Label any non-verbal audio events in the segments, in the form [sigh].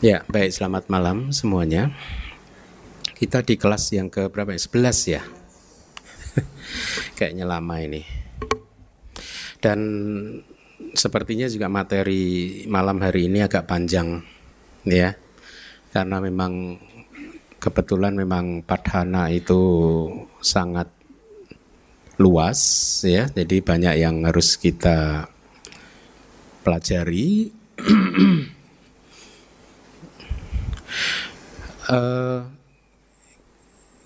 Ya, baik selamat malam semuanya. Kita di kelas yang ke berapa ya? 11 ya. [laughs] Kayaknya lama ini. Dan sepertinya juga materi malam hari ini agak panjang ya. Karena memang kebetulan memang padhana itu sangat luas ya. Jadi banyak yang harus kita pelajari. [clears throat] uh,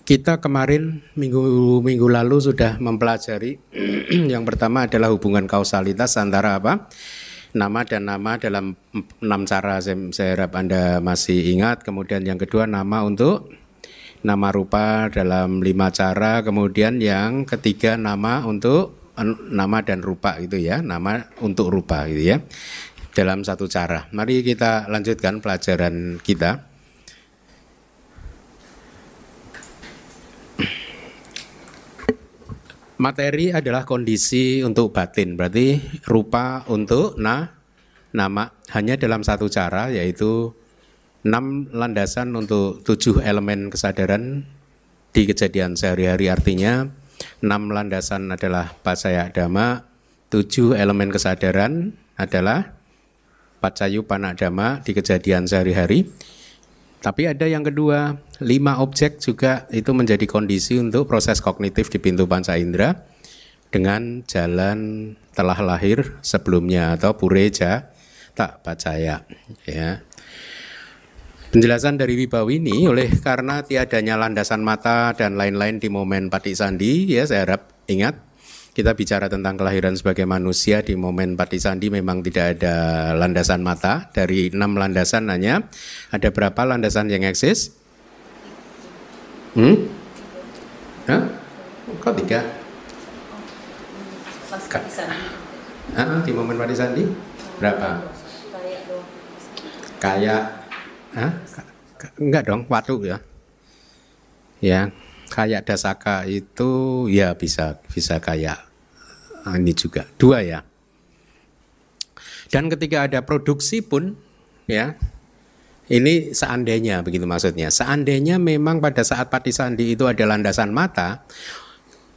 kita kemarin minggu minggu lalu sudah mempelajari. [clears throat] Yang pertama adalah hubungan kausalitas antara apa? Nama dan nama dalam enam cara saya, saya harap anda masih ingat. Kemudian yang kedua nama untuk nama rupa dalam lima cara. Kemudian yang ketiga nama untuk nama dan rupa gitu ya. Nama untuk rupa gitu ya. Dalam satu cara. Mari kita lanjutkan pelajaran kita materi adalah kondisi untuk batin, berarti rupa untuk na nama hanya dalam satu cara yaitu enam landasan untuk tujuh elemen kesadaran di kejadian sehari-hari artinya enam landasan adalah pasaya dhamma, tujuh elemen kesadaran adalah pacayu panak dhamma di kejadian sehari-hari. Tapi ada yang kedua, lima objek juga itu menjadi kondisi untuk proses kognitif di pintu panca indera dengan jalan telah lahir sebelumnya atau pureja tak percaya ya. Penjelasan dari Wibawini oleh karena tiadanya landasan mata dan lain-lain di momen Pati Sandi ya saya harap ingat kita bicara tentang kelahiran sebagai manusia di momen Pati Sandi memang tidak ada landasan mata. Dari enam landasan hanya ada berapa landasan yang eksis? Hmm? Hah? Kok tiga? Ah, di momen Pati Sandi berapa? Kayak, ah, enggak dong, waktu ya. Ya, kayak dasaka itu ya bisa bisa kayak ini juga dua ya. Dan ketika ada produksi pun ya ini seandainya begitu maksudnya. Seandainya memang pada saat pati sandi itu ada landasan mata,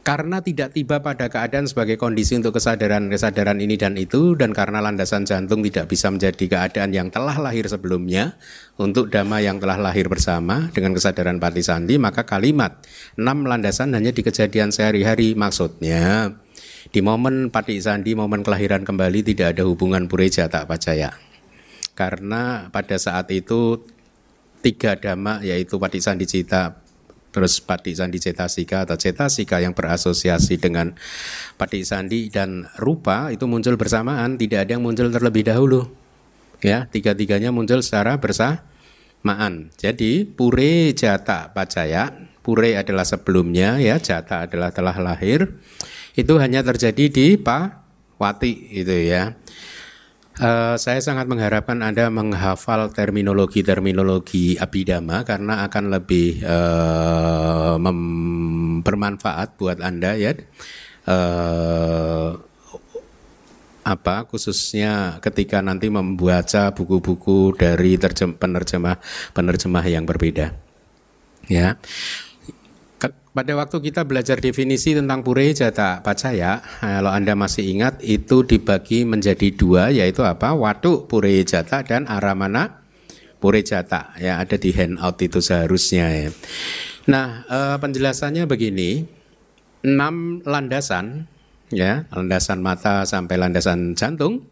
karena tidak tiba pada keadaan sebagai kondisi untuk kesadaran-kesadaran ini dan itu dan karena landasan jantung tidak bisa menjadi keadaan yang telah lahir sebelumnya untuk dhamma yang telah lahir bersama dengan kesadaran pati sandi maka kalimat enam landasan hanya di kejadian sehari-hari maksudnya di momen pati sandi momen kelahiran kembali tidak ada hubungan pureja tak percaya. Karena pada saat itu tiga dhamma yaitu pati sandi cita terus pati sandi cetasika atau cetasika yang berasosiasi dengan pati sandi dan rupa itu muncul bersamaan tidak ada yang muncul terlebih dahulu. Ya tiga-tiganya muncul secara bersamaan. Jadi pure jata pacaya pure adalah sebelumnya ya jata adalah telah lahir itu hanya terjadi di pawati itu ya Uh, saya sangat mengharapkan Anda menghafal terminologi-terminologi abidama karena akan lebih uh, bermanfaat buat Anda ya. Uh, apa khususnya ketika nanti membaca buku-buku dari terjem, penerjemah penerjemah yang berbeda. Ya pada waktu kita belajar definisi tentang pure jata pacaya, kalau Anda masih ingat itu dibagi menjadi dua yaitu apa? Watu pure jata dan aramana pure jata. Ya, ada di handout itu seharusnya ya. Nah, eh, penjelasannya begini. Enam landasan ya, landasan mata sampai landasan jantung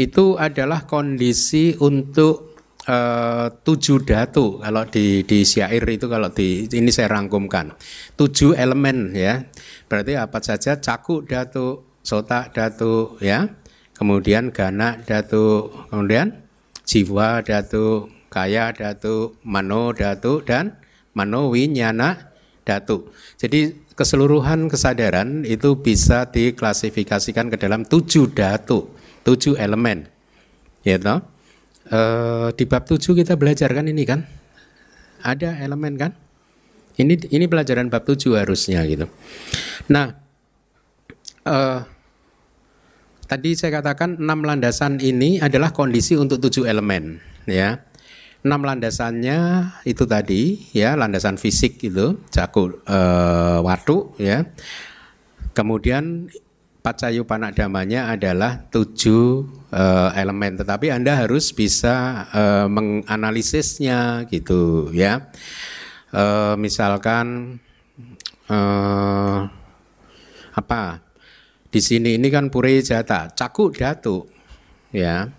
itu adalah kondisi untuk uh, tujuh datu kalau di di syair itu kalau di ini saya rangkumkan. Tujuh elemen ya. Berarti apa saja? Caku datu sota datu ya. Kemudian gana datu kemudian jiwa datu kaya datu mano datu dan mano winyana datu. Jadi keseluruhan kesadaran itu bisa diklasifikasikan ke dalam tujuh datu tujuh elemen. Ya toh uh, di bab 7 kita belajar kan ini kan? Ada elemen kan? Ini ini pelajaran bab 7 harusnya gitu. Nah, uh, tadi saya katakan enam landasan ini adalah kondisi untuk tujuh elemen ya. enam landasannya itu tadi ya landasan fisik itu cakup e, watu ya kemudian pacayu panakdamanya adalah tujuh e, elemen. Tetapi anda harus bisa e, menganalisisnya gitu ya. E, misalkan e, apa? Di sini ini kan pure jata cakuk datu ya.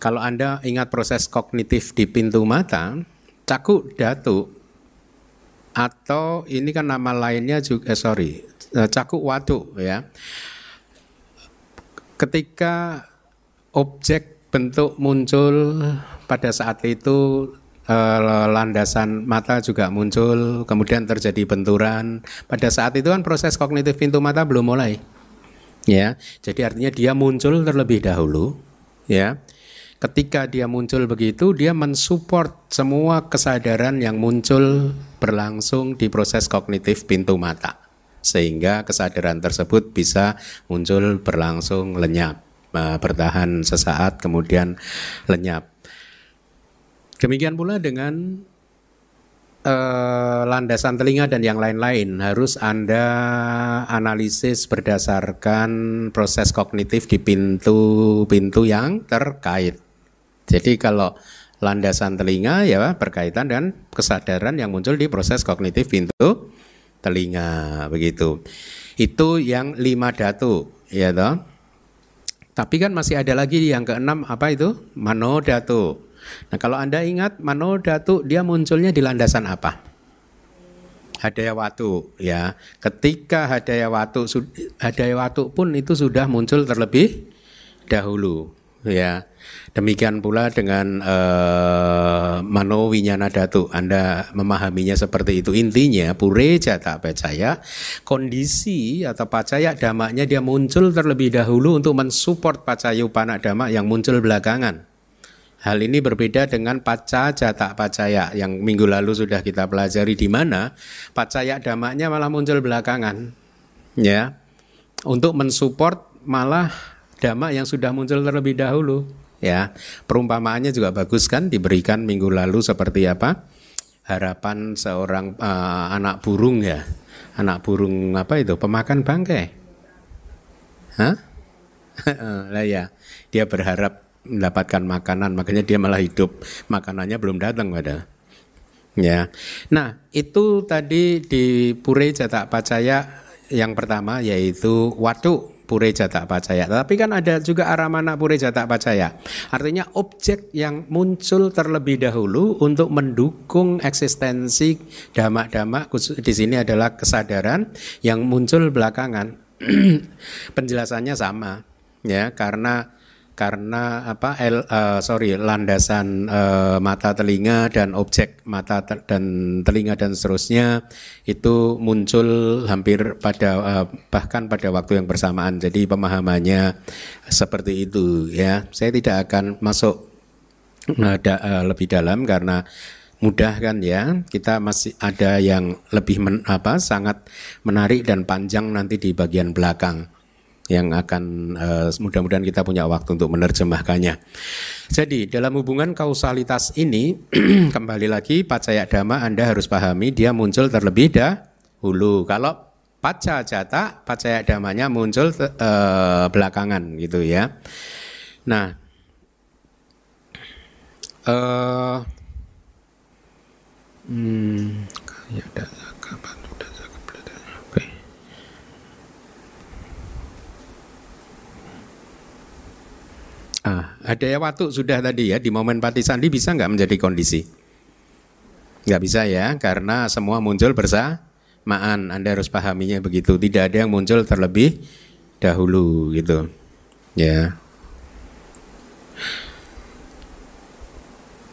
Kalau Anda ingat proses kognitif di pintu mata, cakuk datu atau ini kan nama lainnya juga eh, sorry cakuk watu ya. Ketika objek bentuk muncul pada saat itu eh, landasan mata juga muncul, kemudian terjadi benturan. Pada saat itu kan proses kognitif pintu mata belum mulai. Ya. Jadi artinya dia muncul terlebih dahulu, ya ketika dia muncul begitu dia mensupport semua kesadaran yang muncul berlangsung di proses kognitif pintu mata sehingga kesadaran tersebut bisa muncul berlangsung lenyap eh, bertahan sesaat kemudian lenyap demikian pula dengan eh, landasan telinga dan yang lain-lain harus Anda analisis berdasarkan proses kognitif di pintu-pintu yang terkait. Jadi kalau landasan telinga ya berkaitan dengan kesadaran yang muncul di proses kognitif pintu telinga begitu. Itu yang lima datu ya toh. Tapi kan masih ada lagi yang keenam apa itu? Mano datu. Nah kalau Anda ingat mano datu dia munculnya di landasan apa? Hadaya watu ya. Ketika hadaya watu hadaya watu pun itu sudah muncul terlebih dahulu ya. Demikian pula dengan uh, mano winyana datu. Anda memahaminya seperti itu. Intinya pure jata percaya kondisi atau pacaya damaknya dia muncul terlebih dahulu untuk mensupport pacayu panak damak yang muncul belakangan. Hal ini berbeda dengan paca jata pacaya yang minggu lalu sudah kita pelajari di mana pacaya damaknya malah muncul belakangan. Ya. Untuk mensupport malah damak yang sudah muncul terlebih dahulu ya perumpamaannya juga bagus kan? Diberikan minggu lalu seperti apa? Harapan seorang uh, anak burung ya? Anak burung apa itu? Pemakan bangkai. Hah? [laughs] Lah ya dia berharap mendapatkan makanan makanya dia malah hidup. Makanannya belum datang padahal. Ya. Nah itu tadi di Pure Jata Pacaya yang pertama yaitu waduk pureja tak percaya. Tapi kan ada juga aramana pureja tak percaya. Artinya objek yang muncul terlebih dahulu untuk mendukung eksistensi damak-damak di sini adalah kesadaran yang muncul belakangan. [clears throat] Penjelasannya sama ya karena karena apa el, uh, sorry landasan uh, mata telinga dan objek mata te dan telinga dan seterusnya itu muncul hampir pada uh, bahkan pada waktu yang bersamaan. Jadi pemahamannya seperti itu ya. Saya tidak akan masuk uh, da, uh, lebih dalam karena mudah kan ya. Kita masih ada yang lebih men, apa sangat menarik dan panjang nanti di bagian belakang yang akan uh, mudah-mudahan kita punya waktu untuk menerjemahkannya. Jadi dalam hubungan kausalitas ini [clears throat] kembali lagi pacaya dhamma Anda harus pahami dia muncul terlebih dahulu. Kalau paca jata pacaya damanya muncul uh, belakangan gitu ya. Nah, uh, hmm, ya kapan Ah, ada ya waktu sudah tadi ya di momen pati sandi bisa nggak menjadi kondisi? Nggak bisa ya, karena semua muncul bersamaan. Anda harus pahaminya begitu. Tidak ada yang muncul terlebih dahulu gitu. Ya.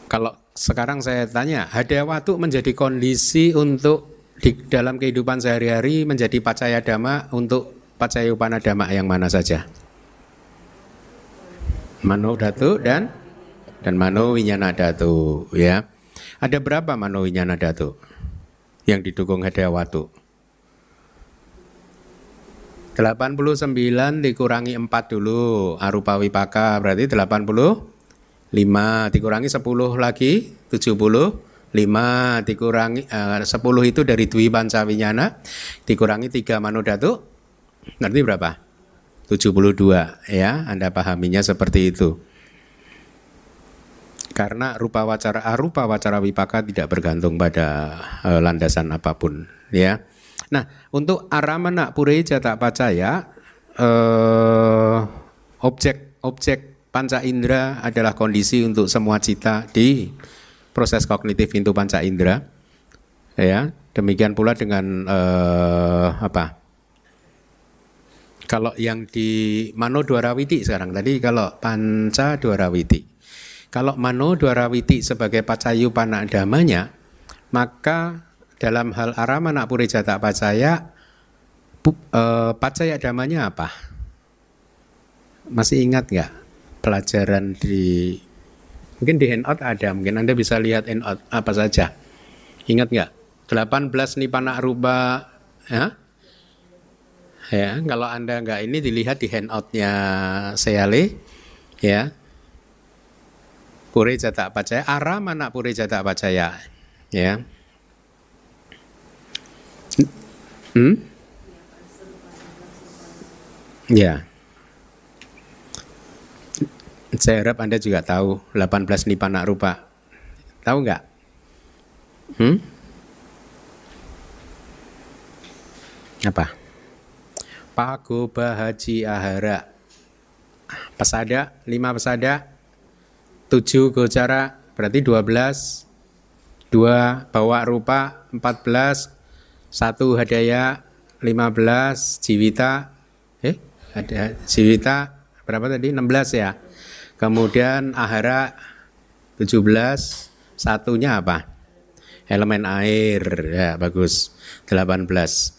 Kalau sekarang saya tanya, ada waktu menjadi kondisi untuk di dalam kehidupan sehari-hari menjadi pacaya dhamma untuk pacaya upana dhamma yang mana saja? Mano Datu dan dan Mano Winyana Datu ya. Ada berapa Mano Winyana Datu yang didukung Hadawatu? 89 dikurangi 4 dulu Arupa Wipaka berarti 88 5 dikurangi 10 lagi 70 5 dikurangi eh, uh, 10 itu dari Dwi Pancawinyana dikurangi 3 Manodatu nanti berapa? 72 ya Anda pahaminya seperti itu karena rupa wacara arupa wacara wipaka tidak bergantung pada uh, landasan apa pun ya nah untuk aramana pureja tak percaya uh, objek objek panca indera adalah kondisi untuk semua cita di proses kognitif pintu panca indera. Ya, demikian pula dengan eh, apa? Kalau yang di Mano Dwarawiti sekarang tadi kalau panca Dwarawiti. Kalau Mano Dwarawiti sebagai pacayu panak damanya, maka dalam hal aramana puri jata pacaya, eh, pacaya damanya apa? Masih ingat nggak? pelajaran di mungkin di handout ada mungkin anda bisa lihat handout apa saja ingat nggak 18 nipana rupa ya ya kalau anda nggak ini dilihat di handoutnya Seale ya pure jata pacaya arah mana pure jata pacaya ya hmm? ya saya harap Anda juga tahu 18 nipana rupa. Tahu nggak? Hmm? Apa? Pagoba Haji Ahara. Pesada, 5 pesada, 7 gocara, berarti 12. 2 bawa rupa, 14. 1 hadaya, 15. Jiwita, eh? Ada jiwita berapa tadi? 16 ya. Kemudian ahara 17 satunya apa? Elemen air ya bagus 18.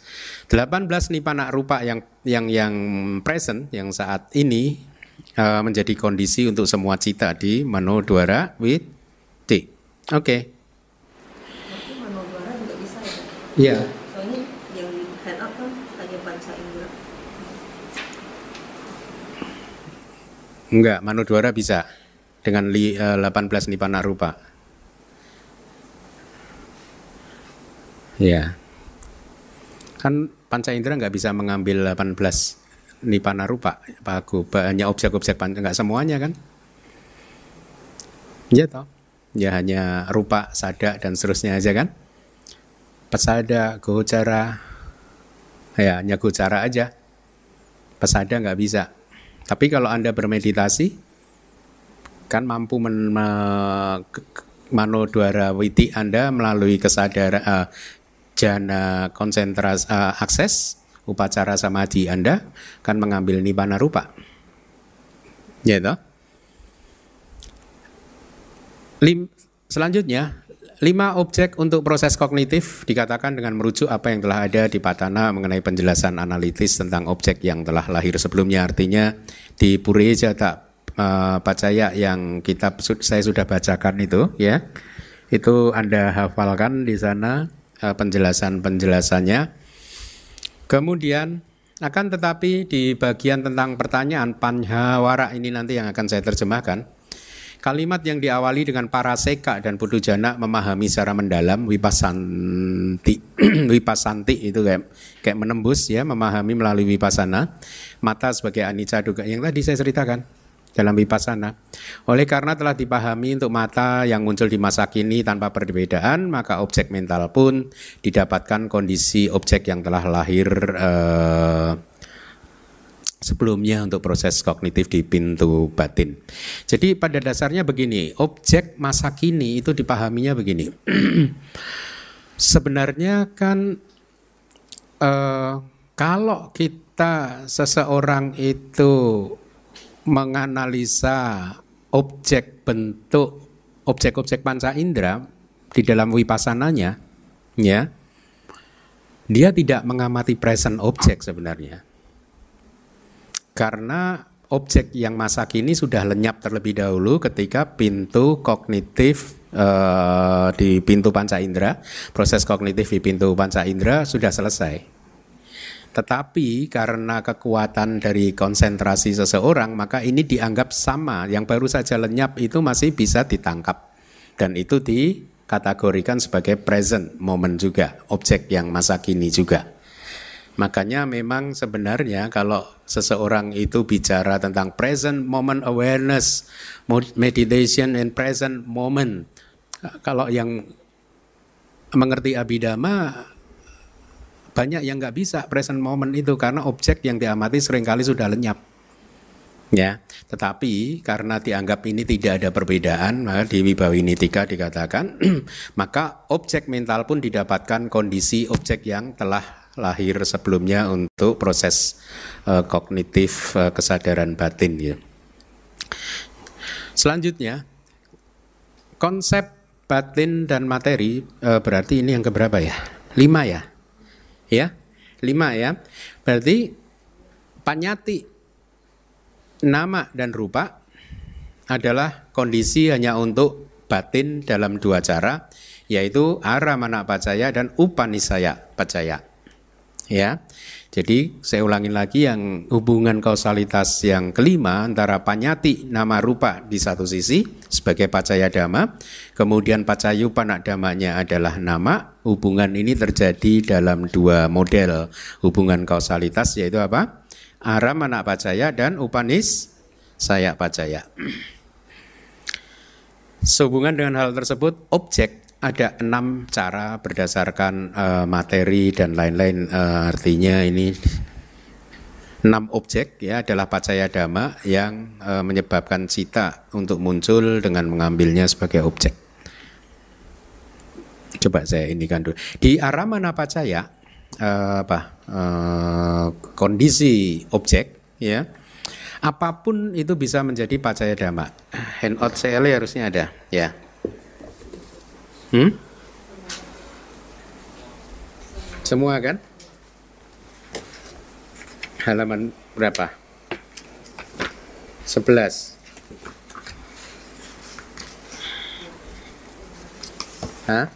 18 nipana rupa yang yang yang present yang saat ini uh, menjadi kondisi untuk semua cita di mano dwara with t. Oke. Okay. Iya. Soalnya yang head up kan hanya panca indera. Enggak, Manudwara bisa dengan li, uh, 18 nipana rupa. Ya. Kan panca indera nggak bisa mengambil 18 nipana rupa, Pak. Banyak objek-objek panca, nggak semuanya kan? Ya toh. Ya hanya rupa, sada dan seterusnya aja kan? Pesada, gocara, ya hanya gocara aja. Pesada nggak bisa. Tapi kalau Anda bermeditasi, kan mampu men, me, manodwara witi Anda melalui kesadaran uh, jana konsentrasi uh, akses upacara samadhi Anda kan mengambil nibbana rupa. Ya toh? Lim, selanjutnya Lima objek untuk proses kognitif dikatakan dengan merujuk apa yang telah ada di Patana mengenai penjelasan analitis tentang objek yang telah lahir sebelumnya. Artinya di Pureja tak uh, Pacaya yang kitab saya sudah bacakan itu ya. Itu Anda hafalkan di sana penjelasan-penjelasannya. Kemudian akan tetapi di bagian tentang pertanyaan panhawara ini nanti yang akan saya terjemahkan Kalimat yang diawali dengan para seka dan jana memahami secara mendalam wipasanti. [clears throat] wipasanti itu kayak kayak menembus ya, memahami melalui wipasana. Mata sebagai anicca juga yang tadi saya ceritakan dalam wipasana. Oleh karena telah dipahami untuk mata yang muncul di masa kini tanpa perbedaan, maka objek mental pun didapatkan kondisi objek yang telah lahir eh, sebelumnya untuk proses kognitif di pintu batin. Jadi pada dasarnya begini, objek masa kini itu dipahaminya begini. [clears throat] Sebenarnya kan eh, kalau kita seseorang itu menganalisa objek bentuk objek-objek panca indera di dalam wipasananya, ya, dia tidak mengamati present objek sebenarnya karena objek yang masa kini sudah lenyap terlebih dahulu ketika pintu kognitif uh, di pintu panca indera, proses kognitif di pintu panca indera sudah selesai. Tetapi karena kekuatan dari konsentrasi seseorang, maka ini dianggap sama. Yang baru saja lenyap itu masih bisa ditangkap. Dan itu dikategorikan sebagai present moment juga, objek yang masa kini juga. Makanya memang sebenarnya kalau seseorang itu bicara tentang present moment awareness, meditation and present moment, kalau yang mengerti abidama banyak yang nggak bisa present moment itu karena objek yang diamati sering kali sudah lenyap. Ya, tetapi karena dianggap ini tidak ada perbedaan, maka di Wibawinitika dikatakan, [clears throat] maka objek mental pun didapatkan kondisi objek yang telah lahir sebelumnya untuk proses uh, kognitif uh, kesadaran batin ya. Selanjutnya konsep batin dan materi uh, berarti ini yang keberapa ya? Lima ya, ya lima ya. Berarti panyati nama dan rupa adalah kondisi hanya untuk batin dalam dua cara yaitu aramana pacaya dan upanisaya pacaya ya. Jadi saya ulangin lagi yang hubungan kausalitas yang kelima antara panyati nama rupa di satu sisi sebagai pacaya dhamma, kemudian pacayu panak damanya adalah nama. Hubungan ini terjadi dalam dua model hubungan kausalitas yaitu apa? Aram anak pacaya dan upanis saya pacaya. [clears throat] Sehubungan dengan hal tersebut, objek ada enam cara berdasarkan uh, materi dan lain-lain uh, artinya ini enam objek ya adalah pacaya dhamma yang uh, menyebabkan cita untuk muncul dengan mengambilnya sebagai objek. Coba saya indikan dulu. Di aramana pacaya uh, apa uh, kondisi objek ya apa pun itu bisa menjadi pacaya dhamma. Handout saya harusnya ada ya. Hmm? Semua kan? Halaman berapa? 11. Hah?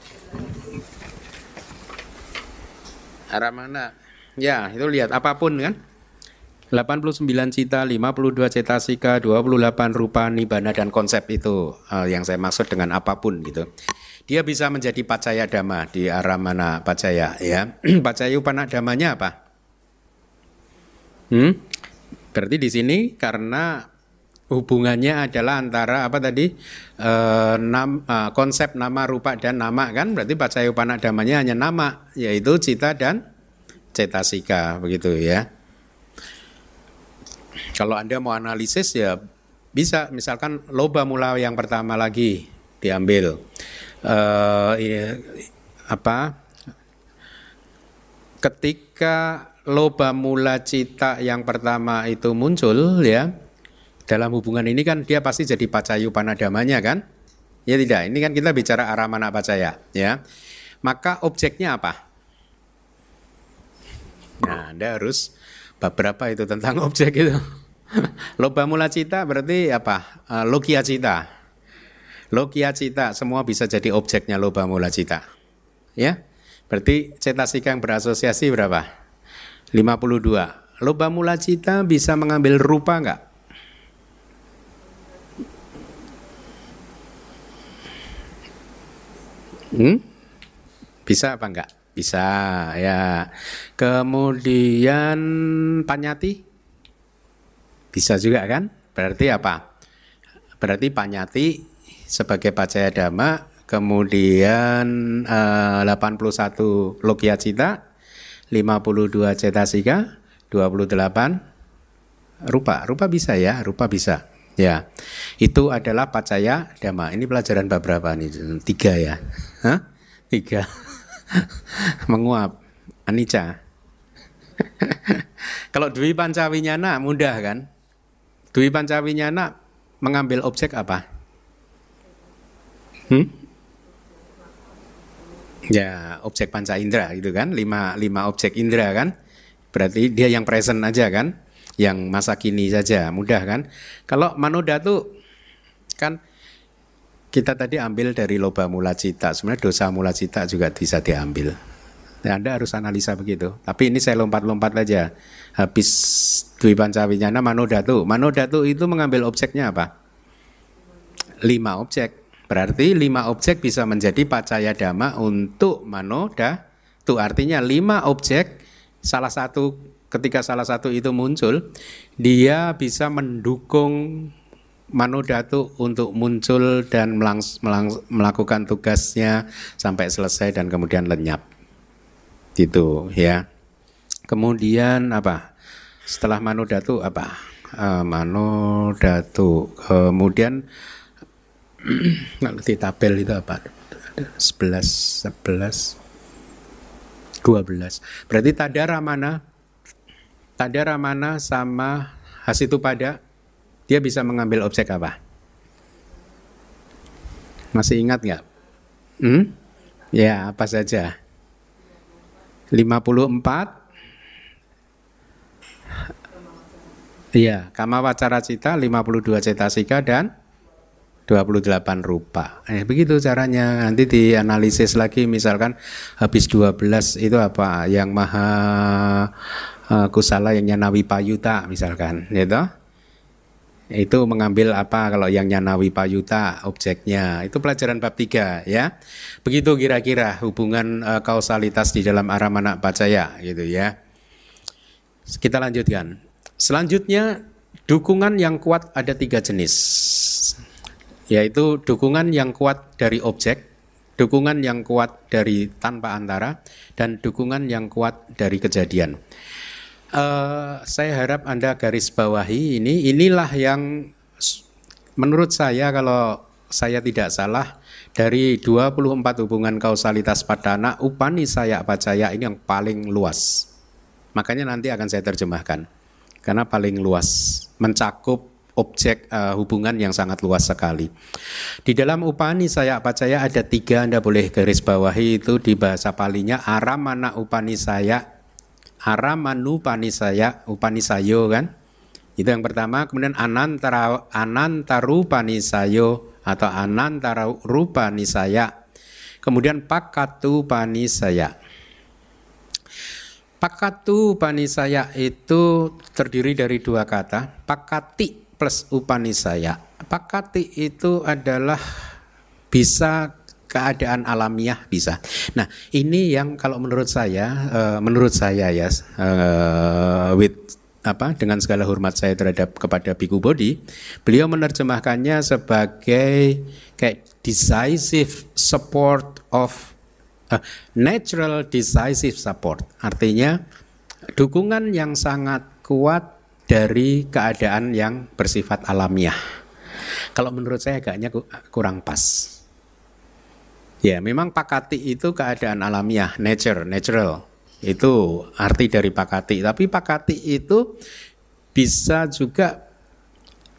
Arah mana? Ya, itu lihat apa pun kan? 89 cita, 52 cetasika, 28 rupa, nibana dan konsep itu uh, yang saya maksud dengan apa pun gitu dia bisa menjadi pacaya dhamma di arah mana pacaya ya. [clears throat] pacaya upana damanya apa? Hmm? Berarti di sini karena hubungannya adalah antara apa tadi e, nam, e, konsep nama rupa dan nama kan berarti pacaya upana damanya hanya nama yaitu cita dan cetasika begitu ya. Kalau Anda mau analisis ya bisa misalkan loba mula yang pertama lagi diambil uh, apa? Ketika loba mula cita yang pertama itu muncul ya dalam hubungan ini kan dia pasti jadi pacayu panadamanya kan? Ya tidak? Ini kan kita bicara arah mana pacaya ya. Maka objeknya apa? Nah anda harus beberapa itu tentang [laughs] objek itu? Loba mula cita berarti apa? Uh, logia cita Logia cita semua bisa jadi objeknya loba mula cita. Ya. Berarti cetasika yang berasosiasi berapa? 52. Loba mula cita bisa mengambil rupa enggak? Hmm? Bisa apa enggak? Bisa ya. Kemudian panyati bisa juga kan? Berarti apa? Berarti panyati sebagai pacaya dhamma, kemudian eh, 81 logia cita, 52 cetasika, 28 rupa. Rupa bisa ya, rupa bisa. Ya, itu adalah pacaya dhamma. Ini pelajaran bab berapa nih? Tiga ya? Hah? Tiga. [laughs] Menguap. Anicca. [laughs] Kalau Dwi Pancawinyana mudah kan? Dwi Pancawinyana mengambil objek apa? Hmm? Ya, objek panca indera gitu kan, lima, lima objek indera kan. Berarti dia yang present aja kan, yang masa kini saja, mudah kan. Kalau manoda tuh kan kita tadi ambil dari loba mula cita, sebenarnya dosa mula cita juga bisa diambil. Nah, Anda harus analisa begitu. Tapi ini saya lompat-lompat aja. Habis Dwi Pancawinyana Manodatu. Manodatu itu mengambil objeknya apa? Lima objek. Berarti lima objek bisa menjadi pacaya dhamma untuk Manoda. Itu artinya lima objek salah satu ketika salah satu itu muncul, dia bisa mendukung Manodatu untuk muncul dan melangs, melangs, melakukan tugasnya sampai selesai dan kemudian lenyap. Gitu ya. Kemudian apa? Setelah manodatu apa? Uh, manodatu kemudian di tabel itu apa? 11 11 12 berarti tadara mana tadara mana sama hasitu pada dia bisa mengambil objek apa? Masih ingat nggak? Hmm? ya apa saja? 54 Iya, kama wacara cita 52 cetasika dan 28 rupa. Eh, begitu caranya. Nanti dianalisis lagi misalkan habis 12 itu apa? Yang maha uh, kusala yang nyanawi payuta misalkan, gitu itu mengambil apa kalau yang nyanawi payuta objeknya itu pelajaran bab 3 ya begitu kira-kira hubungan uh, kausalitas di dalam aramana pacaya gitu ya kita lanjutkan selanjutnya dukungan yang kuat ada tiga jenis yaitu dukungan yang kuat dari objek dukungan yang kuat dari tanpa antara dan dukungan yang kuat dari kejadian uh, saya harap Anda garis bawahi ini inilah yang menurut saya kalau saya tidak salah dari 24 hubungan kausalitas pada anak upani saya pacaya ini yang paling luas. Makanya nanti akan saya terjemahkan. Karena paling luas mencakup objek uh, hubungan yang sangat luas sekali. Di dalam upani saya pacaya ada tiga Anda boleh garis bawahi itu di bahasa palinya. Aramana upani saya aramanu panisaya upanisayo kan? Itu yang pertama. Kemudian anantara anantaru panisayo atau anantara rupa nisaya kemudian pakatu panisaya pakatu panisaya itu terdiri dari dua kata. Pakati plus upanisaya pakati itu adalah bisa keadaan alamiah bisa. Nah, ini yang kalau menurut saya, uh, menurut saya ya, uh, with apa dengan segala hormat saya terhadap kepada Biku Bodi, beliau menerjemahkannya sebagai kayak decisive support of uh, natural decisive support. Artinya dukungan yang sangat kuat dari keadaan yang bersifat alamiah. Kalau menurut saya agaknya kurang pas. Ya, memang pakati itu keadaan alamiah, nature, natural. Itu arti dari pakati. Tapi pakati itu bisa juga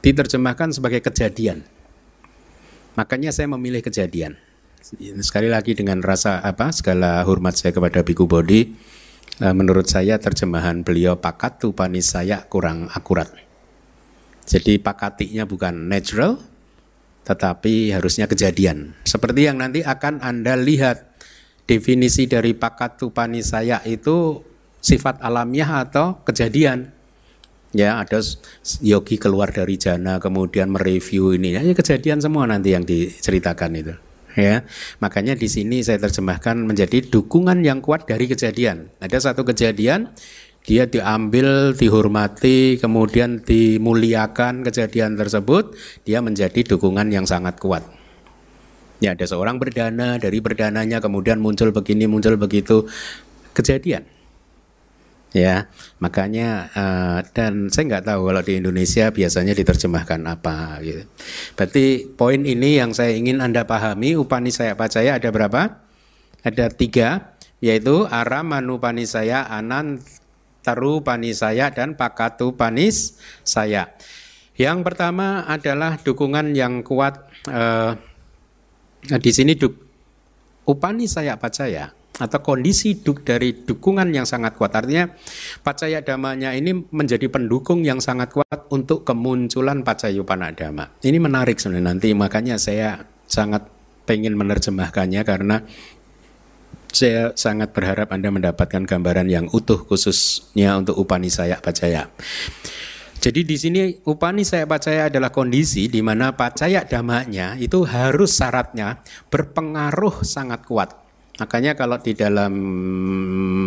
diterjemahkan sebagai kejadian. Makanya saya memilih kejadian. Sekali lagi dengan rasa apa segala hormat saya kepada Biku Bodi, eh, menurut saya terjemahan beliau pakatu panis saya kurang akurat. Jadi pakatinya bukan natural, tetapi harusnya kejadian. Seperti yang nanti akan Anda lihat definisi dari pakat tupani saya itu sifat alamiah atau kejadian. Ya, ada yogi keluar dari jana kemudian mereview ini. Ya, kejadian semua nanti yang diceritakan itu. Ya, makanya di sini saya terjemahkan menjadi dukungan yang kuat dari kejadian. Ada satu kejadian dia diambil, dihormati, kemudian dimuliakan kejadian tersebut, dia menjadi dukungan yang sangat kuat. Ya, ada seorang berdana, dari berdananya kemudian muncul begini, muncul begitu, kejadian. Ya, makanya uh, dan saya nggak tahu kalau di Indonesia biasanya diterjemahkan apa gitu. Berarti poin ini yang saya ingin anda pahami, upani saya percaya ada berapa? Ada tiga, yaitu aramanu saya anan taru panis saya dan pakatu panis saya. Yang pertama adalah dukungan yang kuat eh, di sini duk, upani saya pacaya atau kondisi duk dari dukungan yang sangat kuat artinya pacaya damanya ini menjadi pendukung yang sangat kuat untuk kemunculan pacayupana dama. Ini menarik sebenarnya nanti makanya saya sangat pengen menerjemahkannya karena Saya sangat berharap Anda mendapatkan gambaran yang utuh khususnya untuk Upanisaya Pacaya. Jadi di sini Upanisaya Pacaya adalah kondisi di mana Pacaya damanya itu harus syaratnya berpengaruh sangat kuat. Makanya kalau di dalam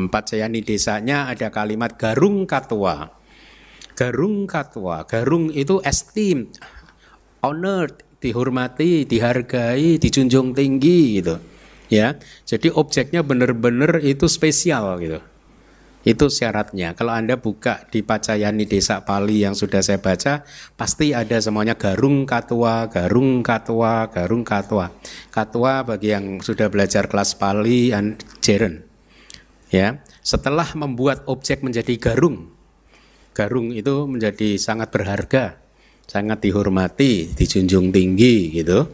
Pacayani desanya ada kalimat garung katwa. Garung katwa, garung itu esteem, honored, dihormati, dihargai, dijunjung tinggi gitu ya. Jadi objeknya benar-benar itu spesial gitu. Itu syaratnya. Kalau Anda buka di Pacayani Desa Pali yang sudah saya baca, pasti ada semuanya garung katua, garung katua, garung katua. Katua bagi yang sudah belajar kelas Pali and Jeren. Ya, setelah membuat objek menjadi garung, garung itu menjadi sangat berharga, sangat dihormati, dijunjung tinggi gitu.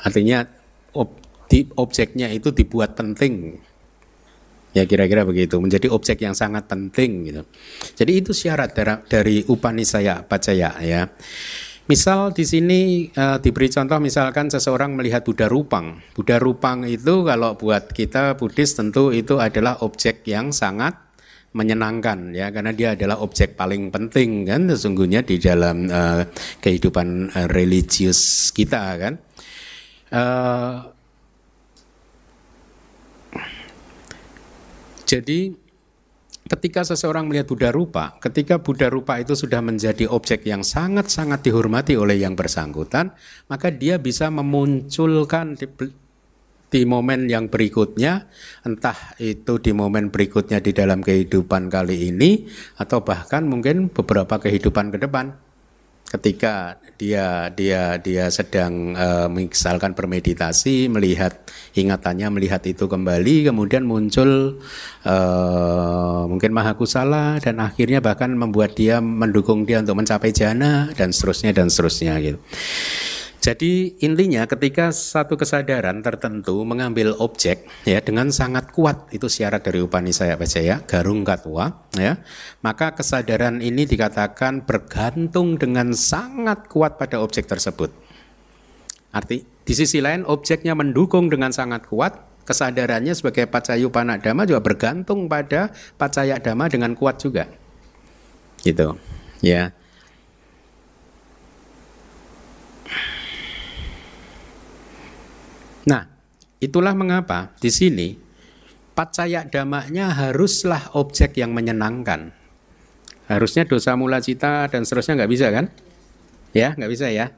Artinya di objeknya itu dibuat penting. Ya kira-kira begitu, menjadi objek yang sangat penting gitu. Jadi itu syarat dari Upanisaya Pacaya ya. Misal di sini uh, diberi contoh misalkan seseorang melihat Buddha Rupang. Buddha Rupang itu kalau buat kita Buddhis tentu itu adalah objek yang sangat menyenangkan ya karena dia adalah objek paling penting kan sesungguhnya di dalam uh, kehidupan uh, religius kita kan. Uh, Jadi ketika seseorang melihat Buddha rupa, ketika Buddha rupa itu sudah menjadi objek yang sangat-sangat dihormati oleh yang bersangkutan, maka dia bisa memunculkan di, di momen yang berikutnya, entah itu di momen berikutnya di dalam kehidupan kali ini, atau bahkan mungkin beberapa kehidupan ke depan ketika dia dia dia sedang uh, misalkan bermeditasi melihat ingatannya melihat itu kembali kemudian muncul uh, mungkin mahakusala dan akhirnya bahkan membuat dia mendukung dia untuk mencapai jana dan seterusnya dan seterusnya gitu. Jadi intinya ketika satu kesadaran tertentu mengambil objek ya dengan sangat kuat itu syarat dari Upanisaya Pacaya Garung Katwa ya maka kesadaran ini dikatakan bergantung dengan sangat kuat pada objek tersebut. Arti di sisi lain objeknya mendukung dengan sangat kuat kesadarannya sebagai pacayu panadama juga bergantung pada pacaya dama dengan kuat juga. Gitu. Ya. Nah, itulah mengapa di sini pacaya damanya haruslah objek yang menyenangkan. Harusnya dosa mula cita dan seterusnya nggak bisa kan? Ya, nggak bisa ya.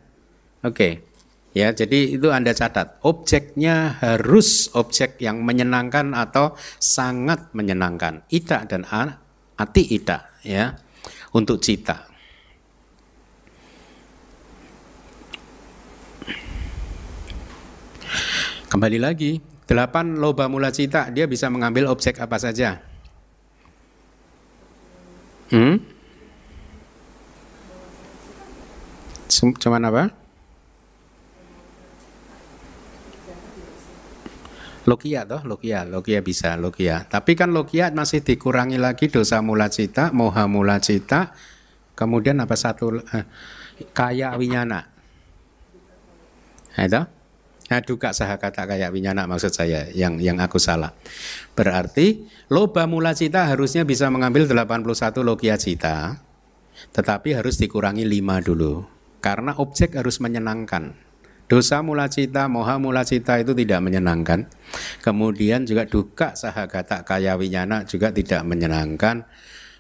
Oke. Ya, jadi itu Anda catat. Objeknya harus objek yang menyenangkan atau sangat menyenangkan. Ida dan ati ida ya. Untuk cita. Kembali lagi, delapan loba mula cita dia bisa mengambil objek apa saja. Hmm? Cuman apa? Lokia toh, Lokia, Lokia bisa, Lokia. Tapi kan Lokia masih dikurangi lagi dosa mula cita, moha mula cita, kemudian apa satu eh, kaya winyana. Nah, itu? Nah, duka saha kata kayak winyana maksud saya yang yang aku salah. Berarti loba mula cita harusnya bisa mengambil 81 logia cita, tetapi harus dikurangi 5 dulu. Karena objek harus menyenangkan. Dosa mula cita, moha mula cita itu tidak menyenangkan. Kemudian juga duka saha kata kaya winyana juga tidak menyenangkan.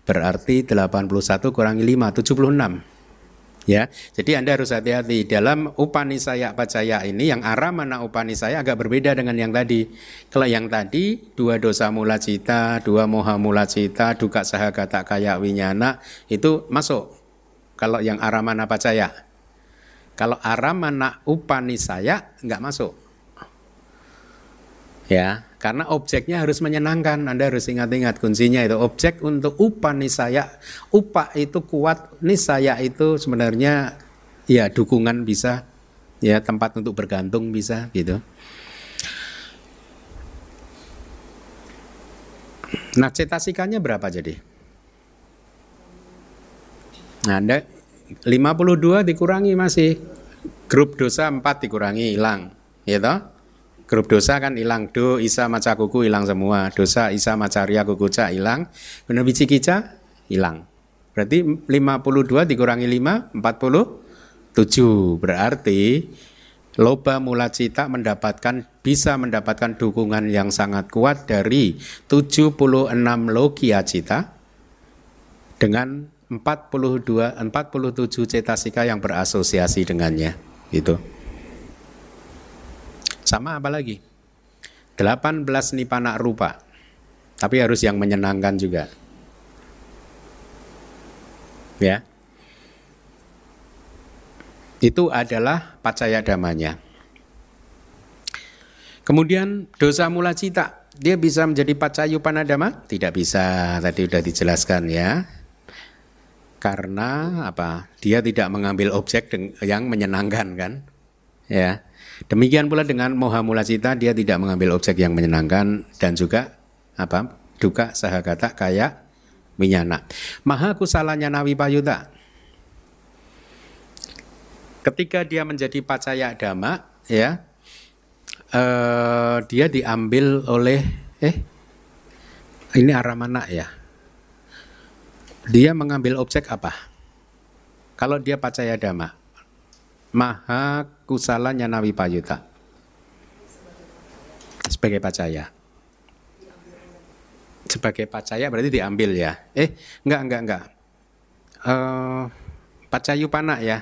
Berarti 81 kurangi 5, 76 ya. Jadi Anda harus hati-hati dalam Upanisaya Pacaya ini yang Aramana Upanisaya agak berbeda dengan yang tadi. Kalau yang tadi dua dosa mula cita, dua moha mula cita, duka sahagata kaya winyana itu masuk. Kalau yang Aramana Pacaya. Kalau Aramana Upanisaya nggak masuk. Ya, karena objeknya harus menyenangkan. Anda harus ingat-ingat kuncinya itu objek untuk upa nisaya. Upa itu kuat, nisaya itu sebenarnya ya dukungan bisa, ya tempat untuk bergantung bisa gitu. Nah, cetasikannya berapa jadi? Nah, Anda 52 dikurangi masih grup dosa 4 dikurangi hilang, gitu. Grup dosa kan hilang. Do, isa, maca, kuku hilang semua. Dosa, isa, maca, ria, kuku, ca hilang. Benar biji kica hilang. Berarti 52 dikurangi 5, 47. Berarti loba mula cita mendapatkan bisa mendapatkan dukungan yang sangat kuat dari 76 logia cita dengan 42 47 cetasika yang berasosiasi dengannya gitu. Sama apa lagi? 18 nipana rupa. Tapi harus yang menyenangkan juga. Ya. Itu adalah pacaya damanya. Kemudian dosa mula cita, dia bisa menjadi pacayu panadama? Tidak bisa, tadi sudah dijelaskan ya. Karena apa? Dia tidak mengambil objek yang menyenangkan kan? Ya. Demikian pula dengan moha mula cita dia tidak mengambil objek yang menyenangkan dan juga apa duka sahagata kaya minyana. Maha kusalanya nawi payuta. Ketika dia menjadi pacaya dhamma, ya, eh, dia diambil oleh eh ini arah mana ya? Dia mengambil objek apa? Kalau dia pacaya dhamma, maha kusala nyanawi payuta. Sebagai pacaya. Sebagai pacaya berarti diambil ya. Eh enggak enggak enggak. Uh, pacayu panak ya.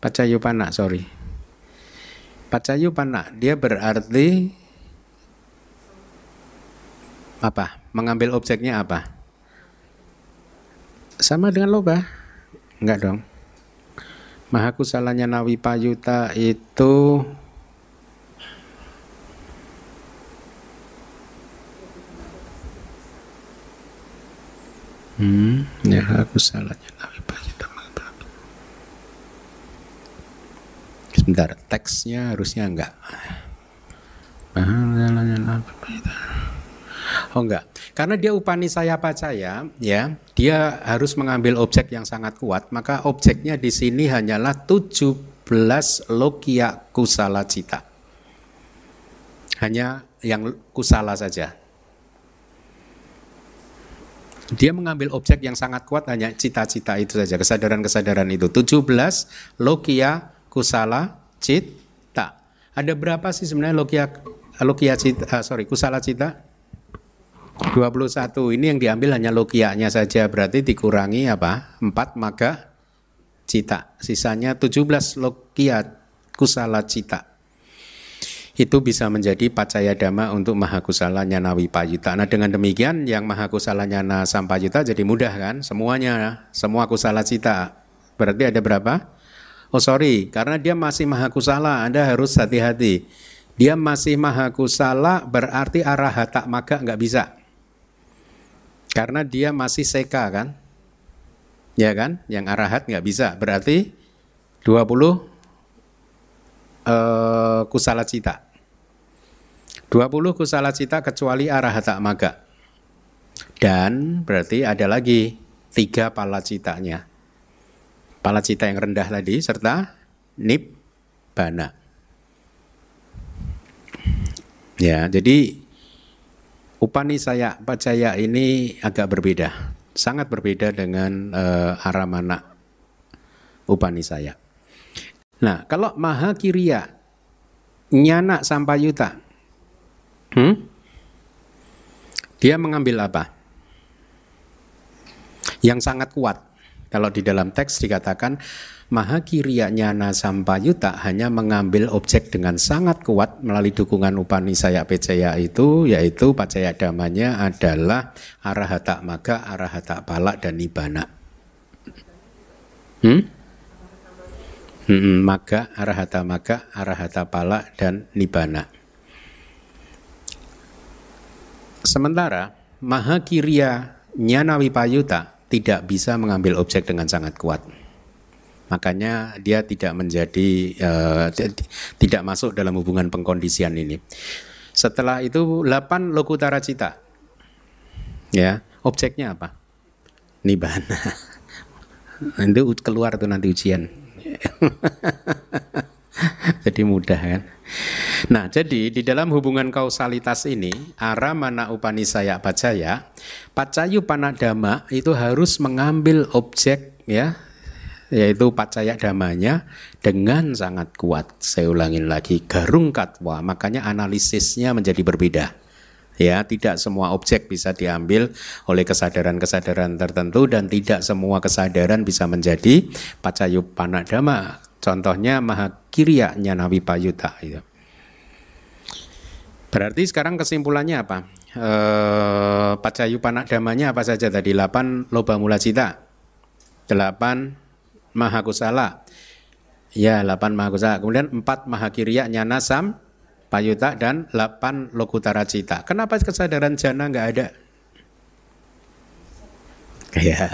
Pacayu panak sorry. Pacayu panak dia berarti apa? Mengambil objeknya apa? Sama dengan loba enggak dong Mahakusalanya Nawi Payuta itu Hmm, ya aku salahnya Nawi Payuta. Sebentar, teksnya harusnya enggak. Mahakusalanya Nawi Payuta. Oh enggak, karena dia upani saya pacaya, ya, dia harus mengambil objek yang sangat kuat, maka objeknya di sini hanyalah 17 logia kusala cita. Hanya yang kusala saja. Dia mengambil objek yang sangat kuat hanya cita-cita itu saja, kesadaran-kesadaran itu. 17 logia kusala cita. Ada berapa sih sebenarnya logia logia cita, uh, sorry, kusala cita? 21 ini yang diambil hanya logianya saja berarti dikurangi apa? 4 maka cita. Sisanya 17 logia kusala cita. Itu bisa menjadi pacaya dhamma untuk mahakusala nyana wipayuta. Nah dengan demikian yang mahakusala nyana sampayuta jadi mudah kan? Semuanya, semua kusala cita. Berarti ada berapa? Oh sorry, karena dia masih mahakusala, Anda harus hati-hati. Dia masih mahakusala berarti arah hatak maka nggak bisa. Karena dia masih seka kan? Ya kan? Yang arahat nggak bisa. Berarti 20 uh, kusala cita. 20 kusala cita kecuali arahata maga. Dan berarti ada lagi tiga pala citanya. Pala cita yang rendah tadi serta bana. Ya, jadi Upani saya Pacaya ini agak berbeda, sangat berbeda dengan uh, Aramana Upani saya. Nah, kalau Maha Kiriya Nyana Sampayuta, hmm? dia mengambil apa? Yang sangat kuat. Kalau di dalam teks dikatakan Maha Kiriya Nyana Sampayuta hanya mengambil objek dengan sangat kuat melalui dukungan Upanisaya Pecaya itu yaitu pacaya damanya adalah Arahata Maga, Arahata Pala dan Nibana. Hmm? Hmm, maga, Arahata Maga, Arahata Pala dan Nibana. Sementara Maha Kiriya Nyana Wipayuta tidak bisa mengambil objek dengan sangat kuat. Makanya dia tidak menjadi uh, tidak masuk dalam hubungan pengkondisian ini. Setelah itu 8 lokutara cita. Ya, objeknya apa? Nibana. [laughs] Itu keluar tuh nanti ujian. [laughs] Jadi mudah kan. Nah, jadi di dalam hubungan kausalitas ini, ara mana upanisaya pacaya, pacayu panadama itu harus mengambil objek ya, yaitu pacaya damanya dengan sangat kuat. Saya ulangin lagi, garung katwa, makanya analisisnya menjadi berbeda. Ya, tidak semua objek bisa diambil oleh kesadaran-kesadaran tertentu dan tidak semua kesadaran bisa menjadi pacayu panadama. Contohnya mahakirya nyanawi payuta itu. Berarti sekarang kesimpulannya apa? E, pacayu panadamanya apa saja tadi? 8 loba mula cita. 8 mahakusala. Ya, 8 mahakusala. Kemudian 4 mahakirya nyanasam payuta dan 8 lokutara cita. Kenapa kesadaran jana nggak ada? [laughs] Ya,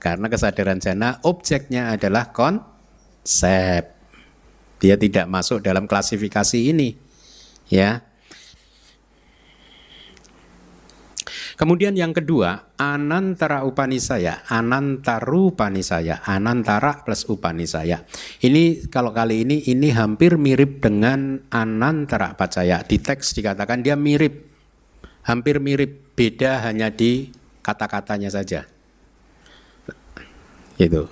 karena kesadaran jana objeknya adalah konsep. Dia tidak masuk dalam klasifikasi ini. Ya. Kemudian yang kedua, anantara upanisaya, anantaru upanisaya, anantara plus upanisaya. Ini kalau kali ini ini hampir mirip dengan anantara pacaya. Di teks dikatakan dia mirip, hampir mirip, beda hanya di kata-katanya saja. Gitu.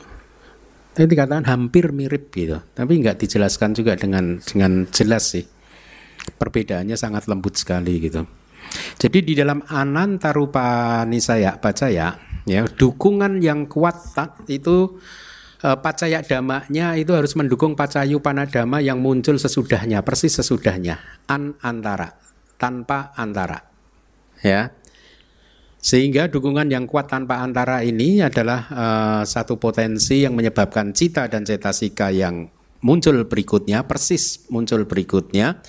Tapi dikatakan hampir mirip gitu, tapi nggak dijelaskan juga dengan dengan jelas sih. Perbedaannya sangat lembut sekali gitu. Jadi di dalam anantarupa nisaya pacaya ya dukungan yang kuat itu eh, pacaya damanya itu harus mendukung pacayu panadama yang muncul sesudahnya persis sesudahnya. An antara tanpa antara ya. Sehingga dukungan yang kuat tanpa antara ini adalah uh, satu potensi yang menyebabkan cita dan cetasika yang muncul berikutnya persis muncul berikutnya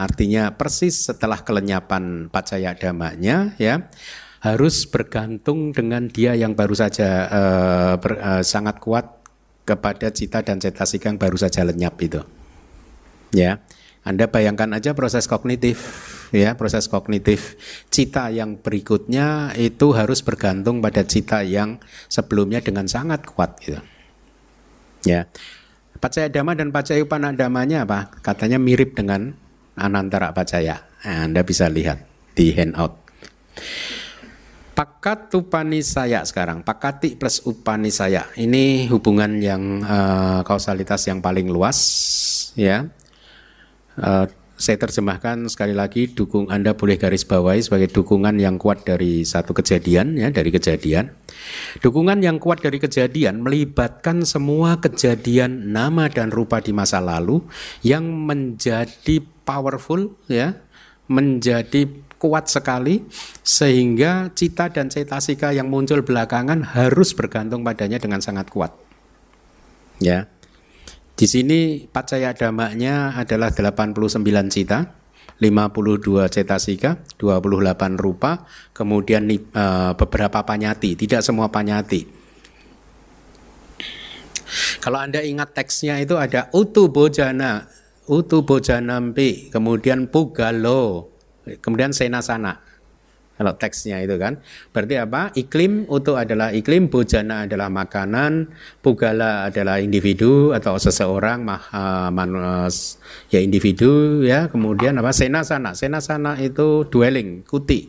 Artinya persis setelah kelenyapan pacaya damanya ya harus bergantung dengan dia yang baru saja uh, ber, uh, sangat kuat kepada cita dan cetasika yang baru saja lenyap itu. Ya. Anda bayangkan aja proses kognitif ya, proses kognitif cita yang berikutnya itu harus bergantung pada cita yang sebelumnya dengan sangat kuat gitu. Ya. Pacaya dama dan pacaya upanadamanya apa? Katanya mirip dengan Anantara Pacaya. Anda bisa lihat di handout. Pakat upanisaya sekarang, pakati plus upanisaya. Ini hubungan yang uh, kausalitas yang paling luas ya. Uh, saya terjemahkan sekali lagi dukung Anda boleh garis bawahi sebagai dukungan yang kuat dari satu kejadian ya dari kejadian. Dukungan yang kuat dari kejadian melibatkan semua kejadian nama dan rupa di masa lalu yang menjadi powerful ya, menjadi kuat sekali sehingga cita dan cetasika yang muncul belakangan harus bergantung padanya dengan sangat kuat. Ya. Di sini pacaya damanya adalah 89 cita, 52 cetasika, 28 rupa, kemudian uh, beberapa panyati, tidak semua panyati. Kalau Anda ingat teksnya itu ada utu bojana, utu bojanampi, kemudian pugalo, kemudian senasana. Kalau teksnya itu kan, berarti apa? Iklim utuh adalah iklim, bujana adalah makanan, pugala adalah individu atau seseorang, mah, man, uh, ya individu ya. Kemudian apa? Senasana, senasana itu dwelling, kuti.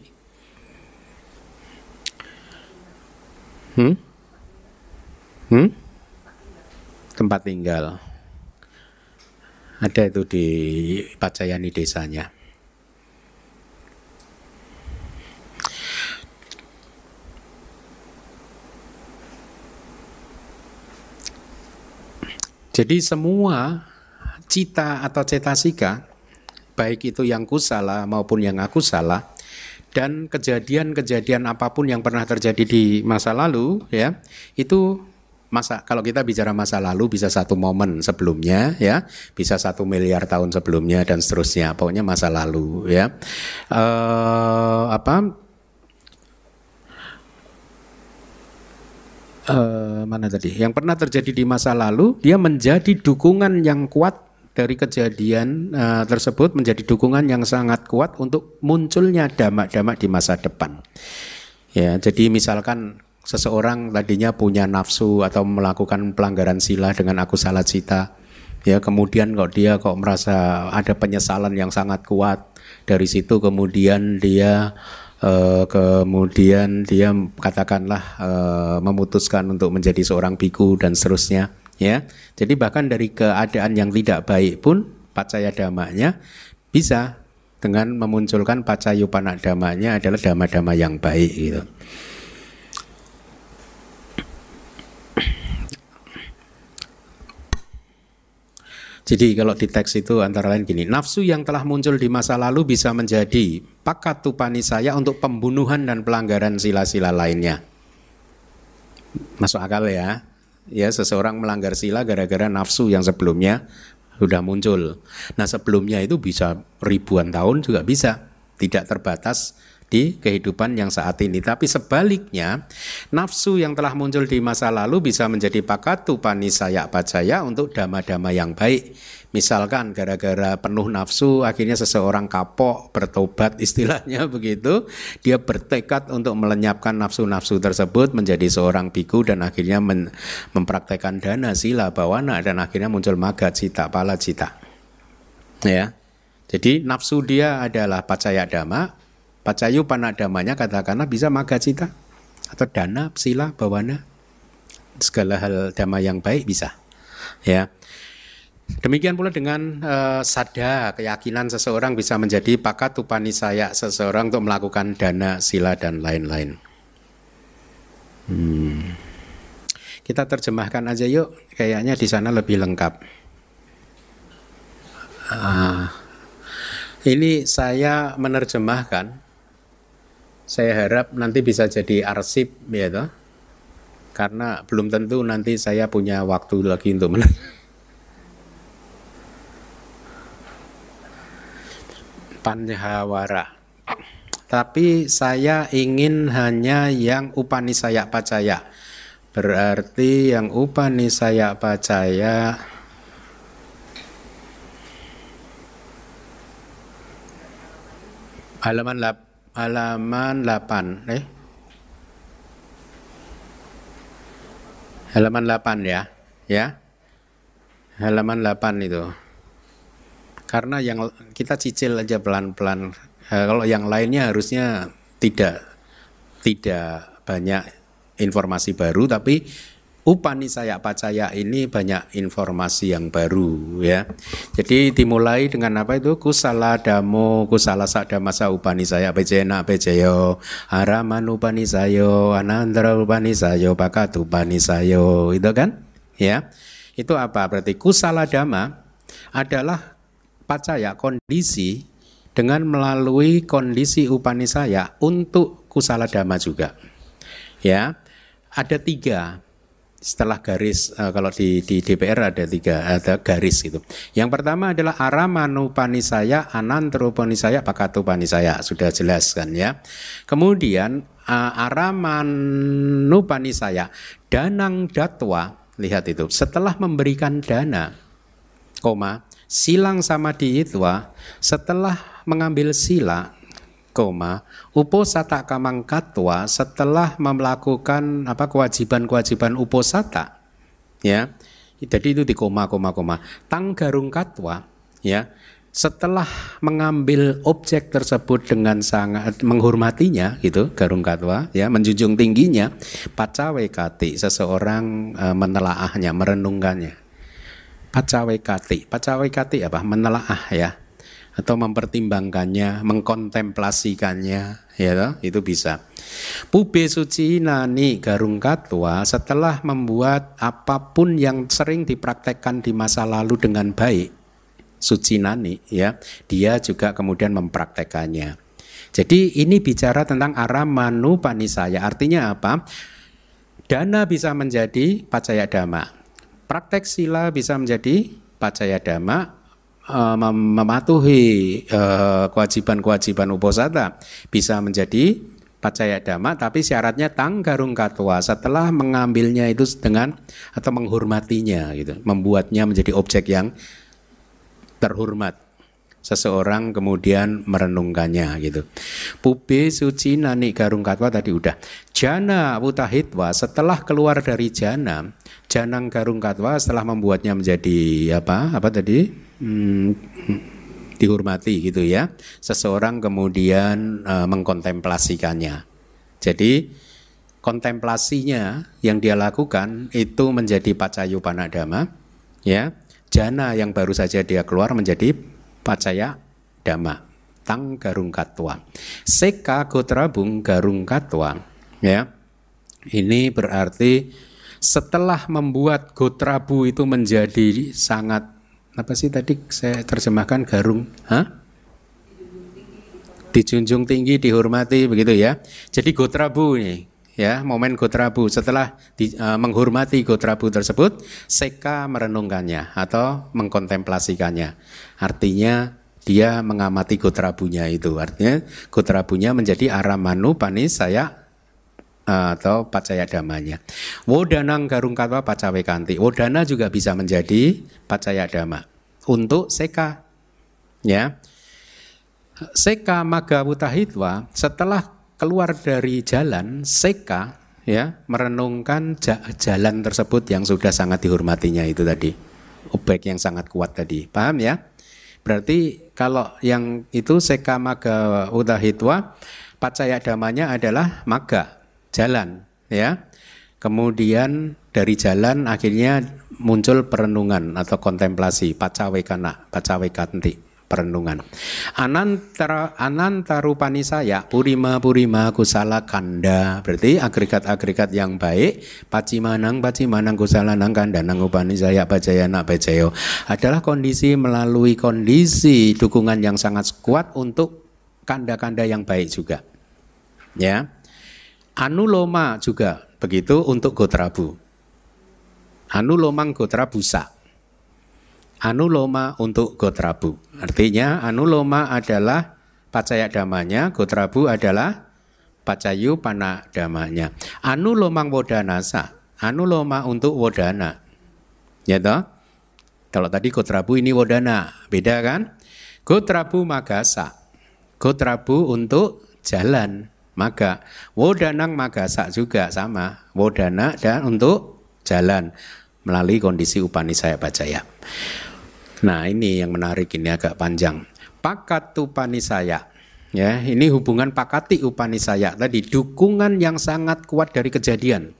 Hmm? Hmm? Tempat tinggal. Ada itu di Pacayani desanya. Jadi semua cita atau cetasika, baik itu yang kusala maupun yang aku salah, dan kejadian-kejadian apa pun yang pernah terjadi di masa lalu, ya, itu masa kalau kita bicara masa lalu bisa satu momen sebelumnya ya. Bisa satu miliar tahun sebelumnya dan seterusnya. Pokoknya masa lalu ya. Uh, apa? Uh, mana tadi? Yang pernah terjadi di masa lalu dia menjadi dukungan yang kuat dari kejadian uh, tersebut menjadi dukungan yang sangat kuat untuk munculnya damak-damak di masa depan. Ya jadi misalkan seseorang tadinya punya nafsu atau melakukan pelanggaran sila dengan aku salah cita ya kemudian kok dia kok merasa ada penyesalan yang sangat kuat. Dari situ kemudian dia uh, kemudian dia katakanlah uh, memutuskan untuk menjadi seorang biku dan seterusnya ya. Jadi bahkan dari keadaan yang tidak baik pun pacaya damanya bisa dengan memunculkan pacayupana damanya adalah dama-dama yang baik gitu. Jadi kalau di teks itu antara lain gini, nafsu yang telah muncul di masa lalu bisa menjadi pakat tupani saya untuk pembunuhan dan pelanggaran sila-sila lainnya. Masuk akal ya? Ya seseorang melanggar sila gara-gara nafsu yang sebelumnya sudah muncul. Nah sebelumnya itu bisa ribuan tahun juga bisa, tidak terbatas di kehidupan yang saat ini. Tapi sebaliknya, nafsu yang telah muncul di masa lalu bisa menjadi pakatu panisaya pacaya untuk dama-dama yang baik. Misalkan gara-gara penuh nafsu akhirnya seseorang kapok bertobat [laughs] istilahnya begitu dia bertekad untuk melenyapkan nafsu-nafsu tersebut menjadi seorang biku dan akhirnya men mempraktekkan dana sila bawana dan akhirnya muncul maga cita pala cita ya jadi nafsu dia adalah pacaya dama Pacayu panadamanya katakanlah bisa maga cita atau dana, sila, bawana, segala hal dama yang baik bisa. Ya. Demikian pula dengan uh, sada keyakinan seseorang bisa menjadi pakat saya seseorang untuk melakukan dana, sila dan lain-lain. Hmm. Kita terjemahkan aja yuk, kayaknya di sana lebih lengkap. Uh, ini saya menerjemahkan saya harap nanti bisa jadi arsip ya toh. Karena belum tentu nanti saya punya waktu lagi untuk [laughs] men Panjawara. Tapi saya ingin hanya yang upani saya pacaya. Berarti yang upani saya pacaya halaman 8 halaman 8 eh? Halaman 8 ya ya. Halaman 8 itu. Karena yang kita cicil aja pelan-pelan. Eh, kalau yang lainnya harusnya tidak tidak banyak informasi baru tapi Upani saya Pacaya ini banyak informasi yang baru ya. Jadi dimulai dengan apa itu kusala damo kusala sadamasa upani saya pejena pejeyo upani sayo anandra upani sayo bakat upani sayo itu kan ya. Itu apa berarti kusala dama adalah pacaya kondisi dengan melalui kondisi upani saya untuk kusala dama juga. Ya, ada tiga setelah garis uh, kalau di, di DPR ada tiga ada garis gitu. Yang pertama adalah saya anantropani saya pakatupani saya sudah jelas kan ya. Kemudian uh, saya danang datwa lihat itu setelah memberikan dana koma silang sama diitwa setelah mengambil sila koma uposata kamangkatwa setelah melakukan apa kewajiban-kewajiban uposata. Ya jadi itu di koma koma koma. Tanggarung katwa ya setelah mengambil objek tersebut dengan sangat menghormatinya gitu garung katwa ya menjunjung tingginya pacawe kati seseorang e, menelaahnya merenungkannya. Pacawe kati pacawe kati apa? Menelaah ya atau mempertimbangkannya, mengkontemplasikannya, ya itu bisa. Pube suci nani garung katwa setelah membuat apa pun yang sering dipraktekkan di masa lalu dengan baik, suci nani ya, dia juga kemudian mempraktekannya. Jadi ini bicara tentang aramanu panisaya. Artinya apa? Dana bisa menjadi pacaya dama. Praktek sila bisa menjadi pacaya dama, uh, mematuhi uh, kewajiban-kewajiban uposata bisa menjadi pacaya dhamma tapi syaratnya tanggarung katwa setelah mengambilnya itu dengan atau menghormatinya gitu membuatnya menjadi objek yang terhormat seseorang kemudian merenungkannya gitu. Pube suci nani garung katwa tadi udah. Jana putahitwa setelah keluar dari jana, janang garung katwa setelah membuatnya menjadi apa? Apa tadi? Hmm, dihormati gitu ya. Seseorang kemudian uh, mengkontemplasikannya. Jadi kontemplasinya yang dia lakukan itu menjadi pacayu panadama ya jana yang baru saja dia keluar menjadi pacaya dhamma tang garung katwa seka gotrabung garung katwa ya ini berarti setelah membuat gotrabu itu menjadi sangat apa sih tadi saya terjemahkan garung? Hah? dijunjung tinggi dihormati begitu ya. Jadi gotrabu ini ya momen gotrabu. Setelah di, uh, menghormati gotrabu tersebut seka merenungkannya atau mengkontemplasikannya. Artinya dia mengamati gotrabunya itu. Artinya gotrabunya menjadi aramanu panis saya atau pacaya damanya. Wodanang garung katwa pacawe kanti wodana juga bisa menjadi pacaya dama untuk seka. Ya. Seka maga wutahitwa setelah keluar dari jalan seka ya merenungkan jalan tersebut yang sudah sangat dihormatinya itu tadi. Objek yang sangat kuat tadi. Paham ya? Berarti kalau yang itu seka maga utahitwa pacaya damanya adalah maga jalan ya kemudian dari jalan akhirnya muncul perenungan atau kontemplasi pacawekana pacawekanti perenungan. Anantara anantarupani saya purima purima kusala kanda berarti agregat-agregat yang baik pacimanang pacimanang kusala nang kanda nang upani saya bajayana bajayo adalah kondisi melalui kondisi dukungan yang sangat kuat untuk kanda-kanda yang baik juga. Ya. Anuloma juga begitu untuk Gotrabu. Anulomang Gotrabusa anuloma untuk gotrabu. Artinya anuloma adalah pacaya damanya, gotrabu adalah pacayu pana damanya. Anulomang wodanasa, anuloma untuk wodana. Ya toh? Kalau tadi gotrabu ini wodana, beda kan? Gotrabu magasa. Gotrabu untuk jalan, maga. Wodanang magasa juga sama. Wodana dan untuk jalan melalui kondisi upanisaya bacaya. Nah ini yang menarik ini agak panjang. Pakatu panisaya. Ya, ini hubungan pakati upanisaya tadi dukungan yang sangat kuat dari kejadian.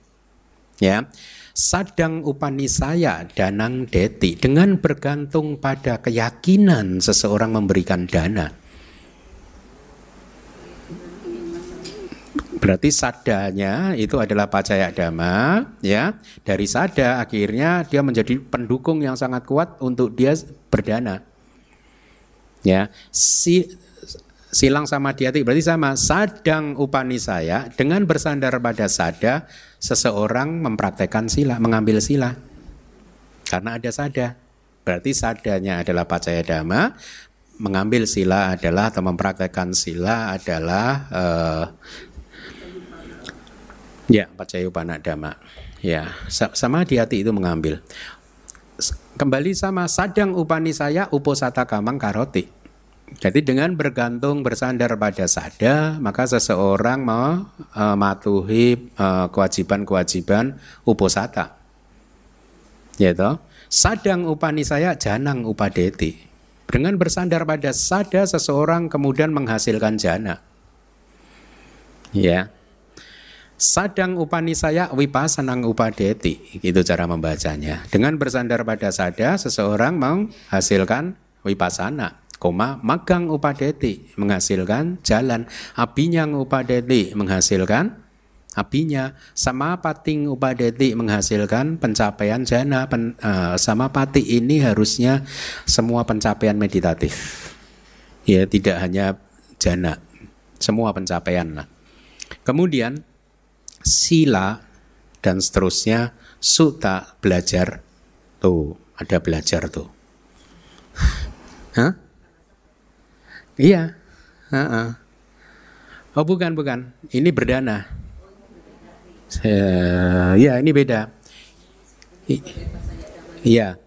Ya. Sadang upanisaya danang deti dengan bergantung pada keyakinan seseorang memberikan dana. Berarti sadanya itu adalah pacaya dhamma, ya. Dari sada akhirnya dia menjadi pendukung yang sangat kuat untuk dia berdana. Ya, si silang sama diati berarti sama sadang upanisaya dengan bersandar pada sada seseorang mempraktekkan sila mengambil sila karena ada sada berarti sadanya adalah pacaya dhamma mengambil sila adalah atau mempraktekkan sila adalah uh, Ya, Pacayupana Dhamma. Ya, sama di hati itu mengambil. Kembali sama sadang upani saya uposata kamang karoti. Jadi dengan bergantung bersandar pada sada, maka seseorang mau uh, matuhi uh, kewajiban-kewajiban uposata. Ya toh? Sadang upani saya janang upadeti. Dengan bersandar pada sada seseorang kemudian menghasilkan jana. Ya. Sadang upanisaya wipasanang upadeti. Itu cara membacanya. Dengan bersandar pada sada, seseorang menghasilkan wipasana. Koma magang upadeti menghasilkan jalan. Abinyang upadeti menghasilkan abinya. Sama pating upadeti menghasilkan pencapaian jana. Pen, uh, sama pati ini harusnya semua pencapaian meditatif. Ya, tidak hanya jana. Semua pencapaian lah. Kemudian sila dan seterusnya suta belajar tuh ada belajar tuh [laughs] Hah? iya uh-uh. oh bukan bukan ini berdana uh, ya ini beda iya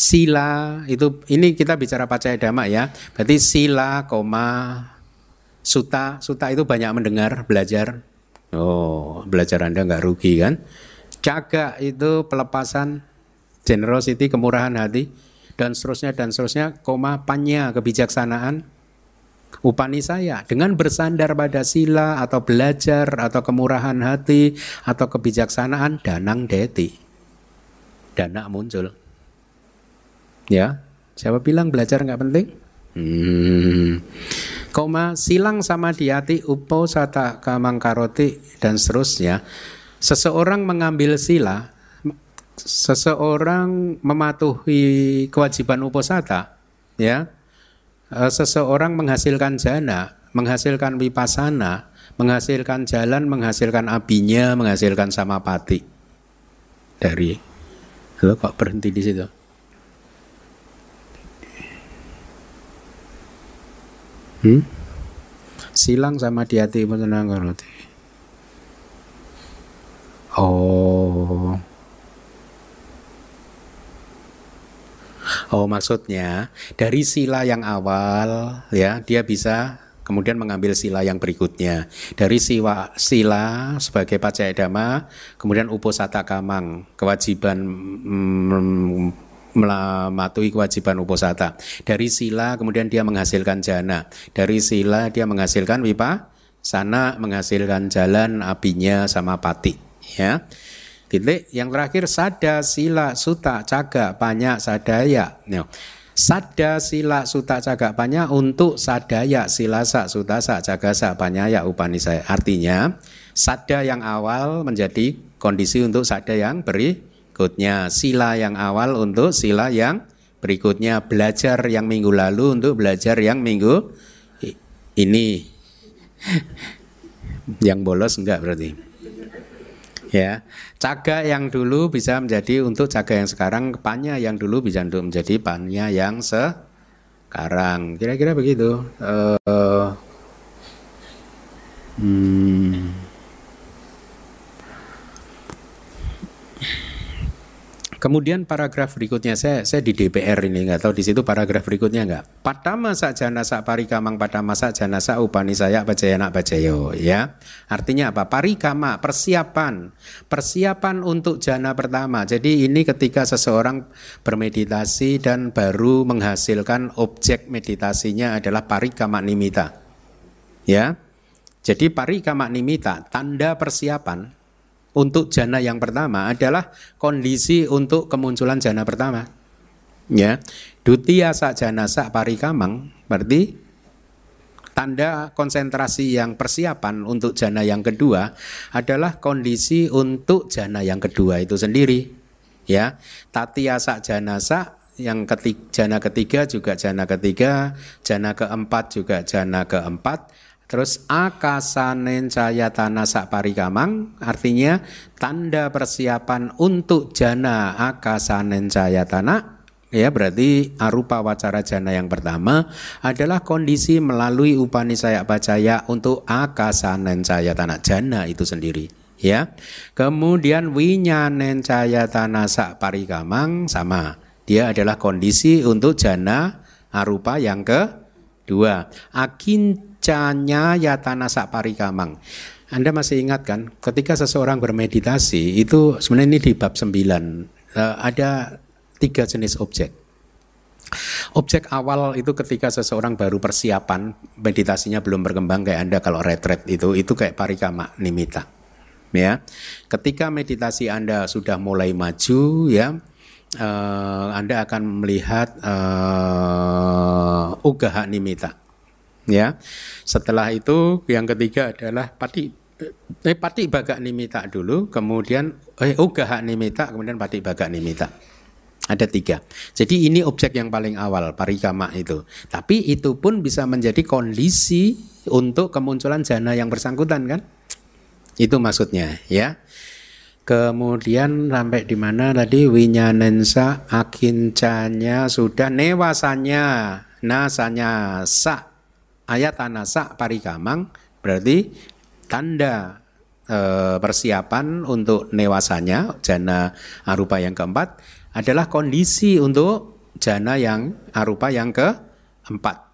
Sila itu ini kita bicara pacaya dhamma ya. Berarti sila, koma, suta, suta itu banyak mendengar, belajar. Oh, belajar Anda nggak rugi kan? Caga itu pelepasan, generosity, kemurahan hati, dan seterusnya dan seterusnya. Koma, panya, kebijaksanaan, upani saya dengan bersandar pada sila atau belajar atau kemurahan hati atau kebijaksanaan danang deti dana muncul ya siapa bilang belajar nggak penting hmm. Koma silang sama di hati upo sata kamang karoti dan seterusnya seseorang mengambil sila seseorang mematuhi kewajiban uposata ya Eh, seseorang menghasilkan jana, menghasilkan wipasana, menghasilkan jalan, menghasilkan abinya, menghasilkan samapati. Dari lo kok berhenti di situ? Hmm? Silang sama di hati Oh. Oh, maksudnya dari sila yang awal ya, dia bisa kemudian mengambil sila yang berikutnya. Dari sila, sila sebagai pacaya dhamma, kemudian uposata kamang, kewajiban mm, mematuhi kewajiban uposata. Dari sila kemudian dia menghasilkan jana. Dari sila dia menghasilkan wipa, sana menghasilkan jalan apinya sama pati. Ya. Titik. Yang terakhir sada sila suta caga banyak sadaya. No. Sada sila suta caga banyak untuk sadaya silasa sutasa cagasa banyaya upanisaya. Artinya sada yang awal menjadi kondisi untuk sada yang berikutnya. Sila yang awal untuk sila yang berikutnya. Belajar yang minggu lalu untuk belajar yang minggu ini. yang bolos enggak berarti ya caga yang dulu bisa menjadi untuk caga yang sekarang panya yang dulu bisa untuk menjadi panya yang sekarang kira-kira begitu uh, hmm. Kemudian paragraf berikutnya saya saya di DPR ini nggak tahu di situ paragraf berikutnya nggak. Pada masa jana sak parikamang pada masa jana sak upani saya nak bacayo ya. Artinya apa? Parikama persiapan persiapan untuk jana pertama. Jadi ini ketika seseorang bermeditasi dan baru menghasilkan objek meditasinya adalah parikama nimita. Ya. Jadi parikama nimita tanda persiapan untuk jana yang pertama adalah kondisi untuk kemunculan jana pertama. Ya, dutia sak jana sak parikamang berarti tanda konsentrasi yang persiapan untuk jana yang kedua adalah kondisi untuk jana yang kedua itu sendiri. Ya, tatia sak jana sak yang ketiga, jana ketiga juga jana ketiga, jana keempat juga jana keempat, Terus akasanen cayatana parikamang artinya tanda persiapan untuk jana akasanen cayatana ya berarti arupa wacara jana yang pertama adalah kondisi melalui upanisaya bacaya untuk akasanen cayatana jana itu sendiri ya. Kemudian winyanen cayatana parikamang sama. Dia adalah kondisi untuk jana arupa yang kedua. Akin canya yatana parikamang. Anda masih ingat kan ketika seseorang bermeditasi itu sebenarnya ini di bab 9 uh, eh, ada tiga jenis objek. Objek awal itu ketika seseorang baru persiapan meditasinya belum berkembang kayak Anda kalau retret itu itu kayak parikama nimita. Ya. Ketika meditasi Anda sudah mulai maju ya uh, Anda akan melihat uh, ugaha nimita ya. Setelah itu yang ketiga adalah pati eh, pati baga nimita dulu, kemudian eh ugaha nimita, kemudian pati baga nimita. Ada tiga. Jadi ini objek yang paling awal parikama itu. Tapi itu pun bisa menjadi kondisi untuk kemunculan jana yang bersangkutan kan? Itu maksudnya ya. Kemudian sampai di mana tadi winyanensa akincanya sudah newasanya nasanya sa ayat anasa parikamang berarti tanda e, persiapan untuk newasanya jana arupa yang keempat adalah kondisi untuk jana yang arupa yang keempat.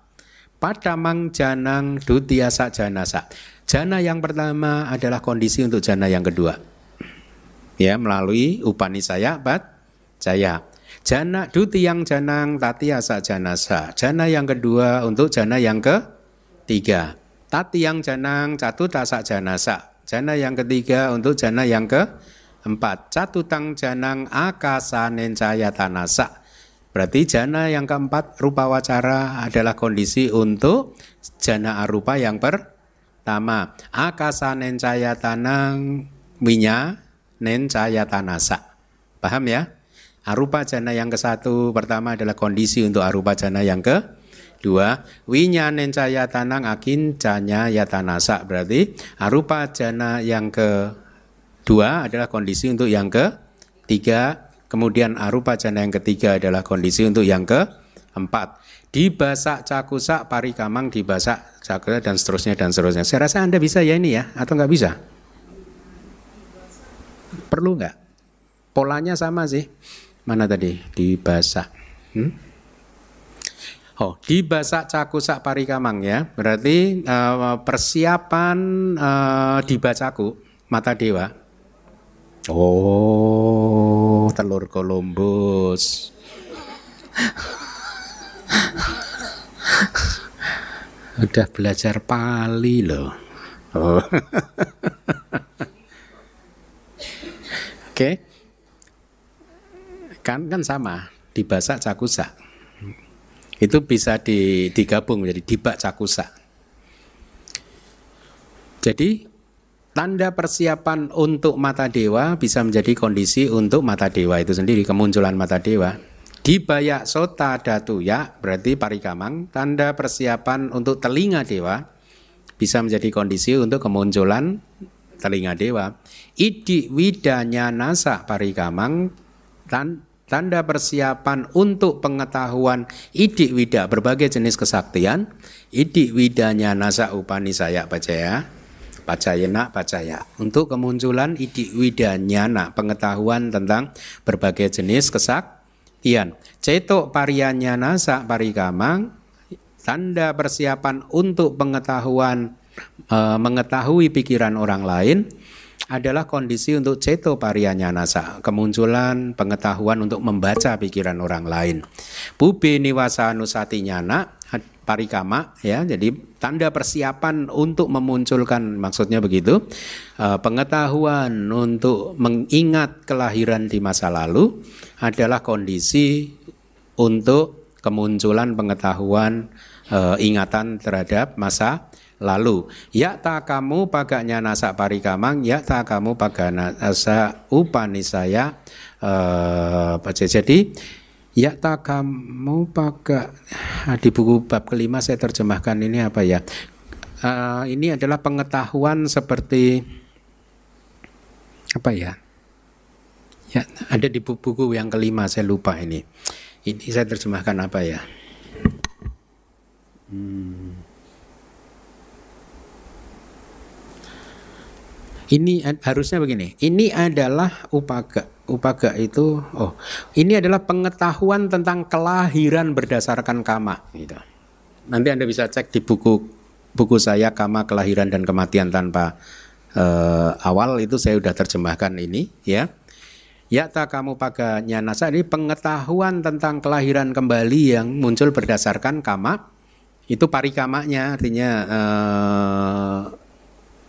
Pada mang janang dutiasa janasa. Jana yang pertama adalah kondisi untuk jana yang kedua. Ya, melalui upanisaya bat jaya. Jana duti yang janang tatiasa janasa. Jana yang kedua untuk jana yang ketiga. Tati yang janang catutasa janasa. Jana yang ketiga untuk jana yang keempat. Catutang janang akasa nencaya tanasa Berarti jana yang keempat rupa wacara adalah kondisi untuk jana arupa yang pertama. Akasa nencaya tanang minya nencaya tanasa. Paham ya? Arupa jana yang ke satu pertama adalah kondisi untuk arupa jana yang ke dua winya nencaya tanang akin janya yatanasa berarti arupa jana yang ke dua adalah kondisi untuk yang ke tiga Kemudian arupa jana yang ketiga adalah kondisi untuk yang keempat. Dibasak cakusak parikamang dibasak cakusak dan seterusnya dan seterusnya. Saya rasa Anda bisa ya ini ya atau nggak bisa? Perlu nggak? Polanya sama sih. Mana tadi? Dibasak. Hmm? Oh, dibasak cakusak parikamang ya. Berarti uh, persiapan uh, dibacaku mata dewa Oh, telur Columbus. Udah belajar Pali loh. Oh. [laughs] Oke. Okay. Kan kan sama di bahasa cakusa. Itu bisa di, digabung menjadi dibak cakusa. Jadi Tanda persiapan untuk mata dewa bisa menjadi kondisi untuk mata dewa itu sendiri, kemunculan mata dewa. Di bayak sota datu ya, berarti parikamang, tanda persiapan untuk telinga dewa bisa menjadi kondisi untuk kemunculan telinga dewa. Idi widanya nasa parikamang, tan, tanda persiapan untuk pengetahuan idik wida. Berbagai jenis kesaktian, idik widanya nasa upanisaya pacaya, Pacayana pacaya untuk kemunculan idi widanyana pengetahuan tentang berbagai jenis kesaktian. Cetok pariyanyana sak parikamang tanda persiapan untuk pengetahuan e, mengetahui pikiran orang lain adalah kondisi untuk ceto nasa, kemunculan pengetahuan untuk membaca pikiran orang lain. Pubi niwasa nusati nyana, parikama ya jadi tanda persiapan untuk memunculkan maksudnya begitu uh, pengetahuan untuk mengingat kelahiran di masa lalu adalah kondisi untuk kemunculan pengetahuan uh, ingatan terhadap masa lalu ya tak kamu pagaknya nasa parikamang ya tak kamu pagana nasa upanisaya uh, jadi Ya tak kamu pakai ah, di buku bab kelima saya terjemahkan ini apa ya? Uh, ini adalah pengetahuan seperti apa ya? Ya ada di buku-buku yang kelima saya lupa ini. Ini saya terjemahkan apa ya? Hmm. Ini harusnya begini. Ini adalah upaga upaga itu oh ini adalah pengetahuan tentang kelahiran berdasarkan kama gitu. Nanti Anda bisa cek di buku buku saya kama kelahiran dan kematian tanpa uh, awal itu saya sudah terjemahkan ini ya. Ya tak kamu paga nyanasa ini pengetahuan tentang kelahiran kembali yang muncul berdasarkan kama itu parikamanya artinya uh,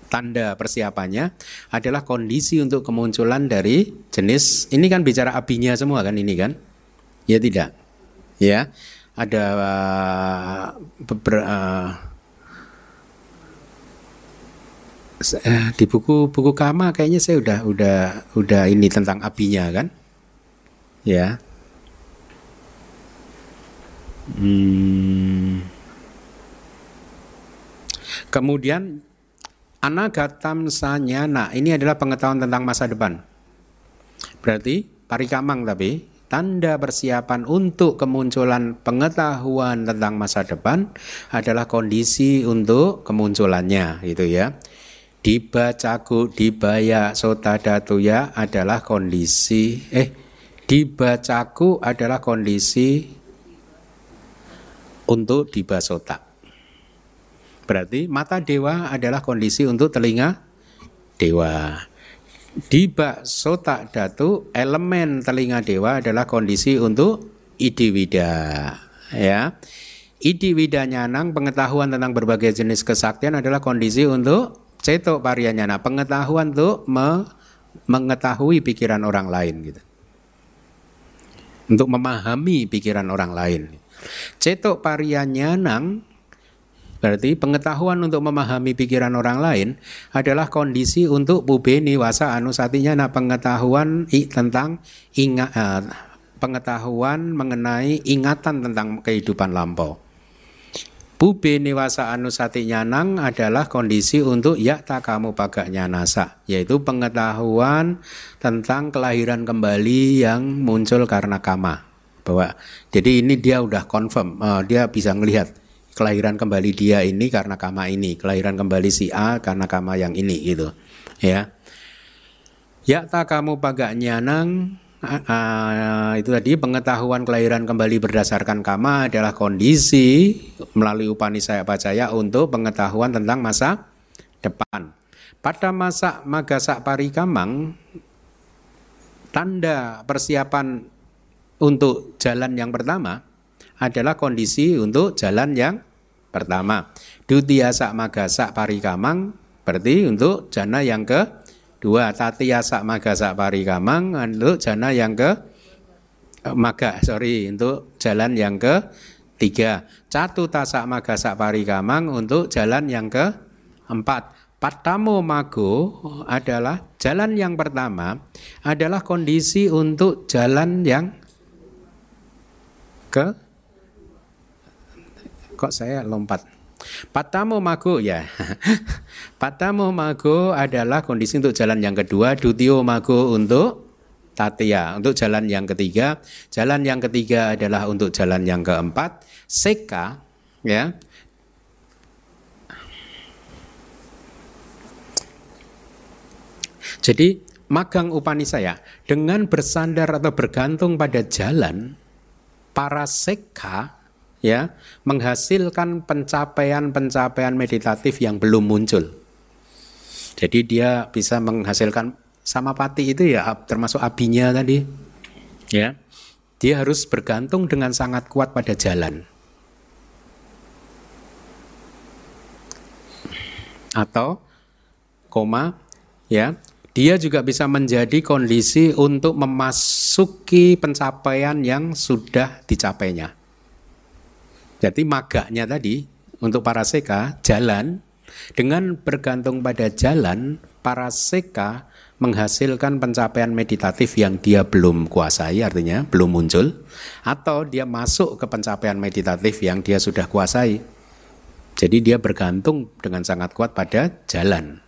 tanda persiapannya adalah kondisi untuk kemunculan dari jenis ini kan bicara abinya semua kan ini kan? Ya tidak? Ya ada uh, beber, uh, di buku buku kama kayaknya saya udah udah udah ini tentang abinya kan? Ya. Hmm. kemudian Anagatam sanyana ini adalah pengetahuan tentang masa depan. Berarti parikamang tapi tanda persiapan untuk kemunculan pengetahuan tentang masa depan adalah kondisi untuk kemunculannya gitu ya. Dibacaku dibaya sota datuya adalah kondisi eh Dibacaku adalah kondisi untuk dibasota. Berarti mata dewa adalah kondisi untuk telinga dewa. Diba sota datu elemen telinga dewa adalah kondisi untuk idiwida ya. Idiwida nyanang pengetahuan tentang berbagai jenis kesaktian adalah kondisi untuk ceto parianyana pengetahuan untuk me mengetahui pikiran orang lain gitu. Untuk memahami pikiran orang lain. Cetok parianyanang Berarti pengetahuan untuk memahami pikiran orang lain adalah kondisi untuk pube niwasa anusatinya nah pengetahuan i, tentang ingat uh, pengetahuan mengenai ingatan tentang kehidupan lampau. Pube niwasa anusati nyanang adalah kondisi untuk ya tak kamu pagaknya nasa, yaitu pengetahuan tentang kelahiran kembali yang muncul karena kama. Bahwa jadi ini dia udah confirm, uh, dia bisa melihat kelahiran kembali dia ini karena kama ini, kelahiran kembali si A karena kama yang ini gitu. Ya. Ya tak kamu pagaknya nang uh, itu tadi pengetahuan kelahiran kembali berdasarkan kama adalah kondisi melalui Upanisaya Pacaya untuk pengetahuan tentang masa depan. Pada masa Magasa Parikamang tanda persiapan untuk jalan yang pertama adalah kondisi untuk jalan yang pertama. Dutiasa magasa parikamang berarti untuk jana yang ke dua. Tatiasa magasa parikamang untuk jana yang ke eh, maga sorry untuk jalan yang ke tiga. Catu tasak magasa parikamang untuk jalan yang ke empat. Patamo mago adalah jalan yang pertama adalah kondisi untuk jalan yang ke kok saya lompat. Patamo mago ya. [laughs] Patamo mago adalah kondisi untuk jalan yang kedua, dutio mago untuk tatia. Untuk jalan yang ketiga, jalan yang ketiga adalah untuk jalan yang keempat, seka ya. Jadi magang Upanisaya dengan bersandar atau bergantung pada jalan para seka ya menghasilkan pencapaian-pencapaian meditatif yang belum muncul. Jadi dia bisa menghasilkan sama pati itu ya termasuk abinya tadi. Ya. Dia harus bergantung dengan sangat kuat pada jalan. Atau koma ya, dia juga bisa menjadi kondisi untuk memasuki pencapaian yang sudah dicapainya. Jadi maganya tadi untuk para seka jalan dengan bergantung pada jalan para seka menghasilkan pencapaian meditatif yang dia belum kuasai artinya belum muncul atau dia masuk ke pencapaian meditatif yang dia sudah kuasai. Jadi dia bergantung dengan sangat kuat pada jalan.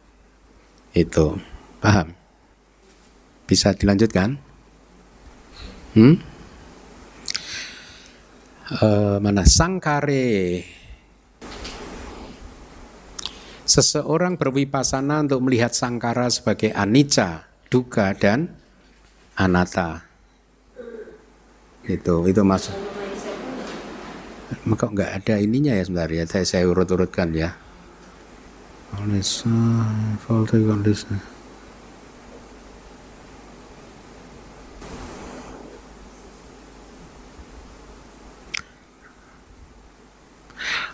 Itu. Paham? Bisa dilanjutkan? Hmm? Uh, mana sangkare seseorang berwipasana untuk melihat sangkara sebagai anicca, duka dan anatta. Itu itu masuk. Maka nggak ada ininya ya sebentar ya. Saya, saya urut-urutkan ya.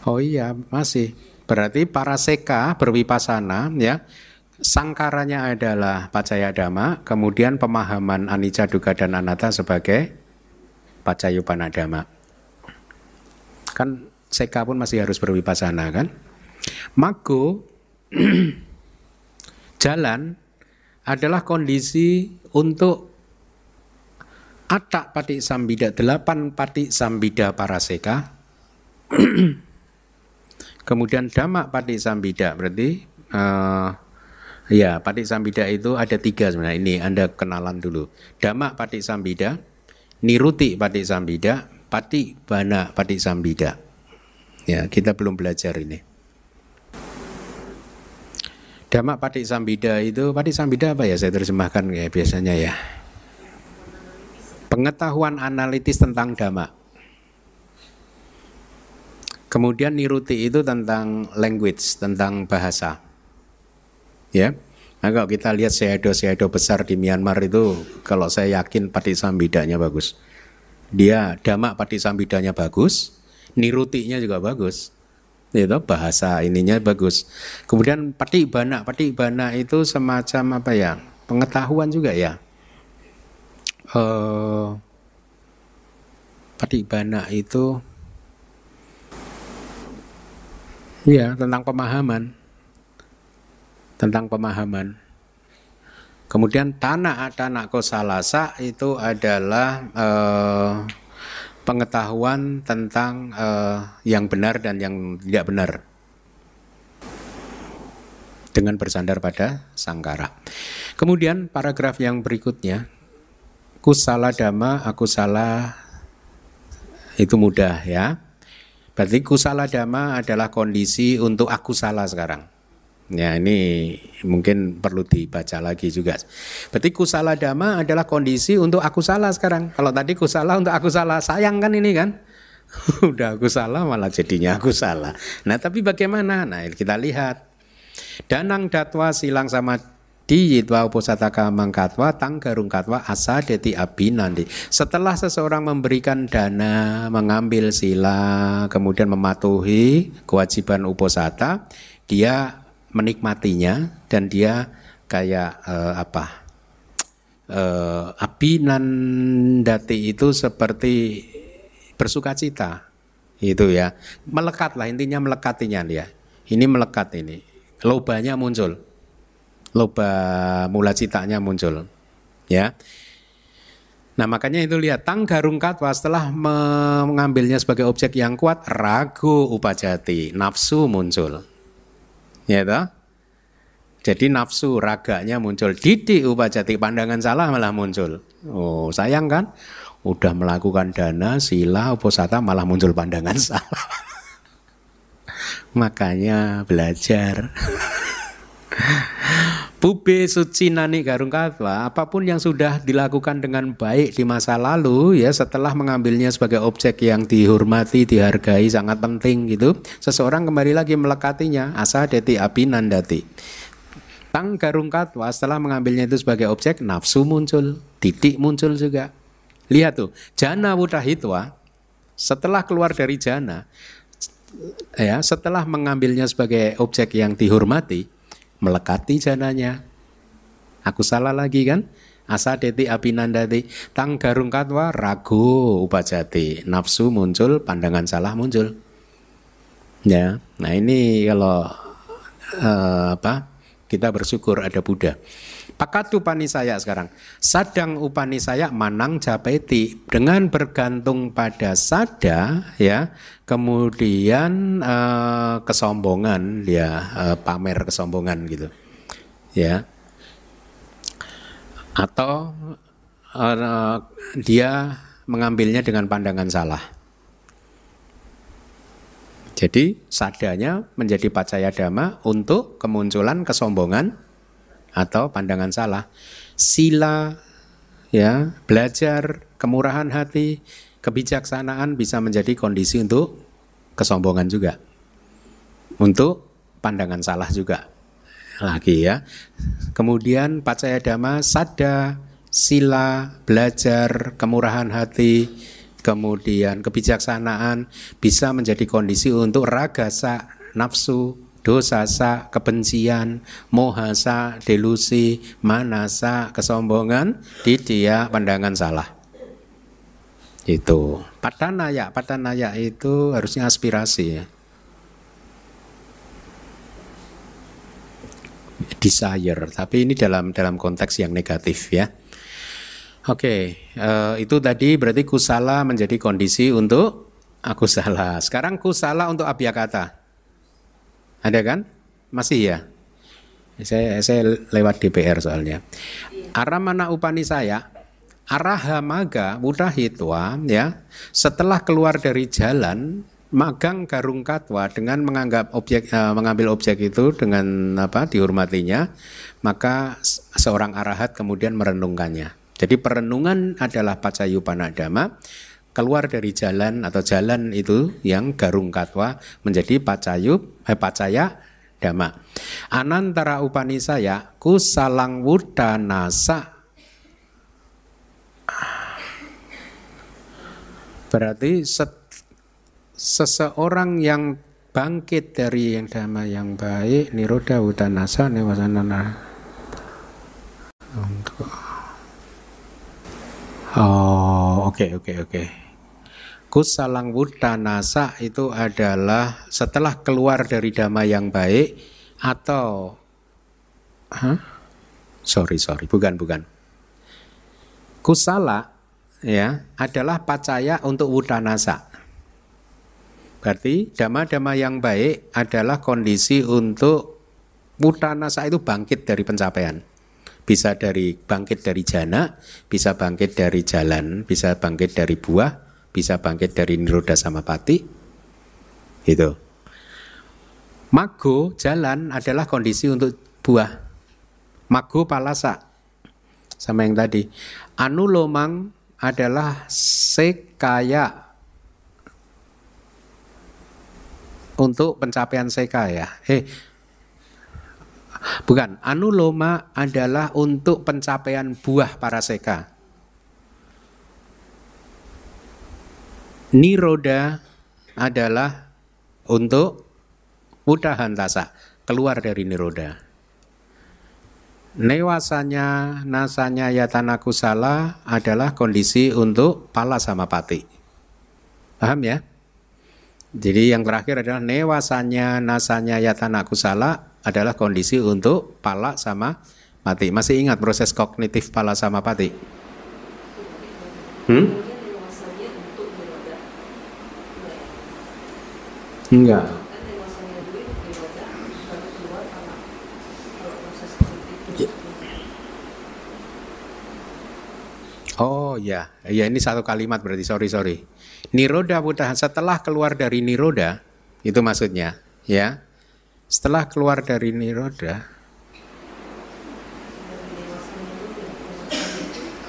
Oh iya, masih. Berarti para seka berwipasana ya. Sangkaranya adalah pacaya dhamma, kemudian pemahaman anicca duga dan anatta sebagai pacayupana dhamma. Kan seka pun masih harus berwipasana kan? Mago [clears throat] jalan adalah kondisi untuk atak pati sambida, delapan pati sambida para seka [clears throat] Kemudian dhamma pati sambida berarti uh, ya pati sambida itu ada tiga sebenarnya. Ini Anda kenalan dulu. Dhamma pati sambida, niruti pati sambida, pati bana pati sambida. Ya, kita belum belajar ini. Dhamma pati sambida itu pati sambida apa ya saya terjemahkan ya biasanya ya. pengetahuan analitis tentang dhamma. Kemudian niruti itu tentang language, tentang bahasa. Ya. Nah, kalau kita lihat sehedo-sehedo besar di Myanmar itu, kalau saya yakin sambidanya bagus. Dia damak sambidanya bagus, nirutinya juga bagus. Itu bahasa ininya bagus. Kemudian pati bana, pati bana itu semacam apa ya? Pengetahuan juga ya. Uh, pati bana itu ya tentang pemahaman tentang pemahaman. Kemudian tanah tanah kosalasa itu adalah eh, pengetahuan tentang eh, yang benar dan yang tidak benar dengan bersandar pada sangkara. Kemudian paragraf yang berikutnya, kusala dhamma, aku salah itu mudah ya. Berarti kusala dhamma adalah kondisi untuk aku salah sekarang. Ya ini mungkin perlu dibaca lagi juga. Berarti kusala dhamma adalah kondisi untuk aku salah sekarang. Kalau tadi kusala untuk aku salah, sayang kan ini kan? [laughs] Udah aku salah malah jadinya aku salah. Nah tapi bagaimana? Nah kita lihat. Danang datwa silang sama di yitwa uposataka mangkatwa tanggarung katwa asa deti abinandi. Setelah seseorang memberikan dana, mengambil sila, kemudian mematuhi kewajiban uposata, dia menikmatinya dan dia kayak uh, apa uh, api nandati itu seperti bersuka cita. Itu ya. Melekat lah intinya melekatinya dia. Ini melekat ini. Lobanya muncul loba mula citanya muncul ya Nah makanya itu lihat tang garung katwa setelah mengambilnya sebagai objek yang kuat ragu upajati nafsu muncul Ya toh? Jadi nafsu raganya muncul. Didik upajati pandangan salah malah muncul. Oh, sayang kan? Udah melakukan dana, sila, uposata malah muncul pandangan [laughs] salah. Makanya belajar. [laughs] Bube suci nani garung katwa, apa pun yang sudah dilakukan dengan baik di masa lalu ya setelah mengambilnya sebagai objek yang dihormati, dihargai, sangat penting gitu, seseorang kembali lagi melekatinya, asa deti api nandati. Tang garung katwa setelah mengambilnya itu sebagai objek, nafsu muncul, titik muncul juga. Lihat tuh, jana wudahitwa setelah keluar dari jana ya setelah mengambilnya sebagai objek yang dihormati melekati jananya. Aku salah lagi kan? Asa deti abinandati tang garung katwa ragu upajati nafsu muncul pandangan salah muncul ya nah ini kalau uh, apa kita bersyukur ada Buddha Pakatu saya sekarang. Sadang upani saya manang japeti dengan bergantung pada sada ya. Kemudian uh, kesombongan ya uh, pamer kesombongan gitu. Ya. Atau uh, dia mengambilnya dengan pandangan salah. Jadi sadanya menjadi pacaya dhamma untuk kemunculan kesombongan atau pandangan salah. Sila ya, belajar kemurahan hati, kebijaksanaan bisa menjadi kondisi untuk kesombongan juga. Untuk pandangan salah juga. Lagi ya. Kemudian pacaya dhamma sada, sila, belajar, kemurahan hati, kemudian kebijaksanaan bisa menjadi kondisi untuk ragasa, nafsu, dosasa, kebencian, mohasa, delusi, manasa, kesombongan, di dia pandangan salah. Itu. Patanaya, patanaya itu harusnya aspirasi ya. Desire, tapi ini dalam dalam konteks yang negatif ya. Oke, uh, itu tadi berarti kusala menjadi kondisi untuk aku salah. Sekarang kusala untuk abiyakata. Ada kan? Masih ya? Saya saya lewat DPR soalnya. Aramana upani saya arahamaga hitwa ya setelah keluar dari jalan magang garung katwa dengan menganggap objek uh, mengambil objek itu dengan apa dihormatinya maka seorang arahat kemudian merenungkannya Jadi perenungan adalah pacayu panadama, keluar dari jalan atau jalan itu yang garung katwa menjadi pacayu eh, pacaya dama. Anantara upanisaya kusalang wudanasa Berarti seseorang yang bangkit dari yang dhamma yang baik niroda udanasa newasanana untuk Oh, oke okay, oke okay, oke. Okay. Kusalang wudanasa itu adalah setelah keluar dari dhamma yang baik atau huh? sorry sorry bukan bukan. Kusala ya adalah pacaya untuk wudanasa berarti dhamma-dhamma yang baik adalah kondisi untuk wudanasa itu bangkit dari pencapaian. Bisa dari bangkit dari jana bisa bangkit dari jalan bisa bangkit dari buah bisa bangkit dari niroda samapati itu mago jalan adalah kondisi untuk buah. Mago palasa. Sama yang tadi. Anulomang adalah sekaya. Untuk pencapaian sekaya. Eh bukan. Anuloma adalah untuk pencapaian buah para seka Niroda adalah untuk tasa keluar dari niroda. Newasanya, nasanya yatana kusala adalah kondisi untuk pala sama pati. Paham ya? Jadi yang terakhir adalah newasanya, nasanya yatana kusala adalah kondisi untuk pala sama mati. Masih ingat proses kognitif pala sama pati? Hmm? Enggak. Oh ya, ya ini satu kalimat berarti sorry sorry. Niroda Buddha setelah keluar dari niroda itu maksudnya ya. Setelah keluar dari niroda,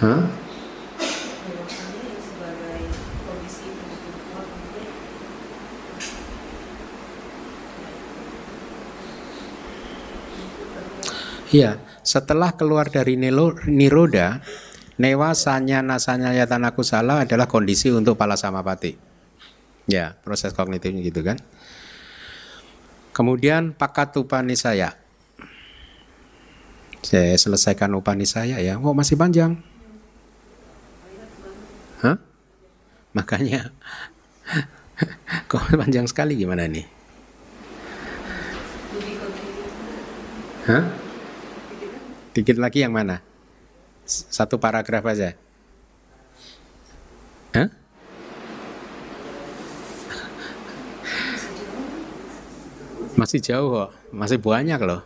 Hah? Iya, setelah keluar dari niroda, newasanya nasanya yatanaku salah adalah kondisi untuk pala samapati. Ya, proses kognitifnya gitu kan. Kemudian pakat upanisaya. Saya selesaikan upanisaya ya. Oh, masih panjang. Hah? Makanya [laughs] kok panjang sekali gimana nih? Hah? Dikit lagi yang mana? Satu paragraf aja. Hah? Masih jauh kok, masih banyak loh.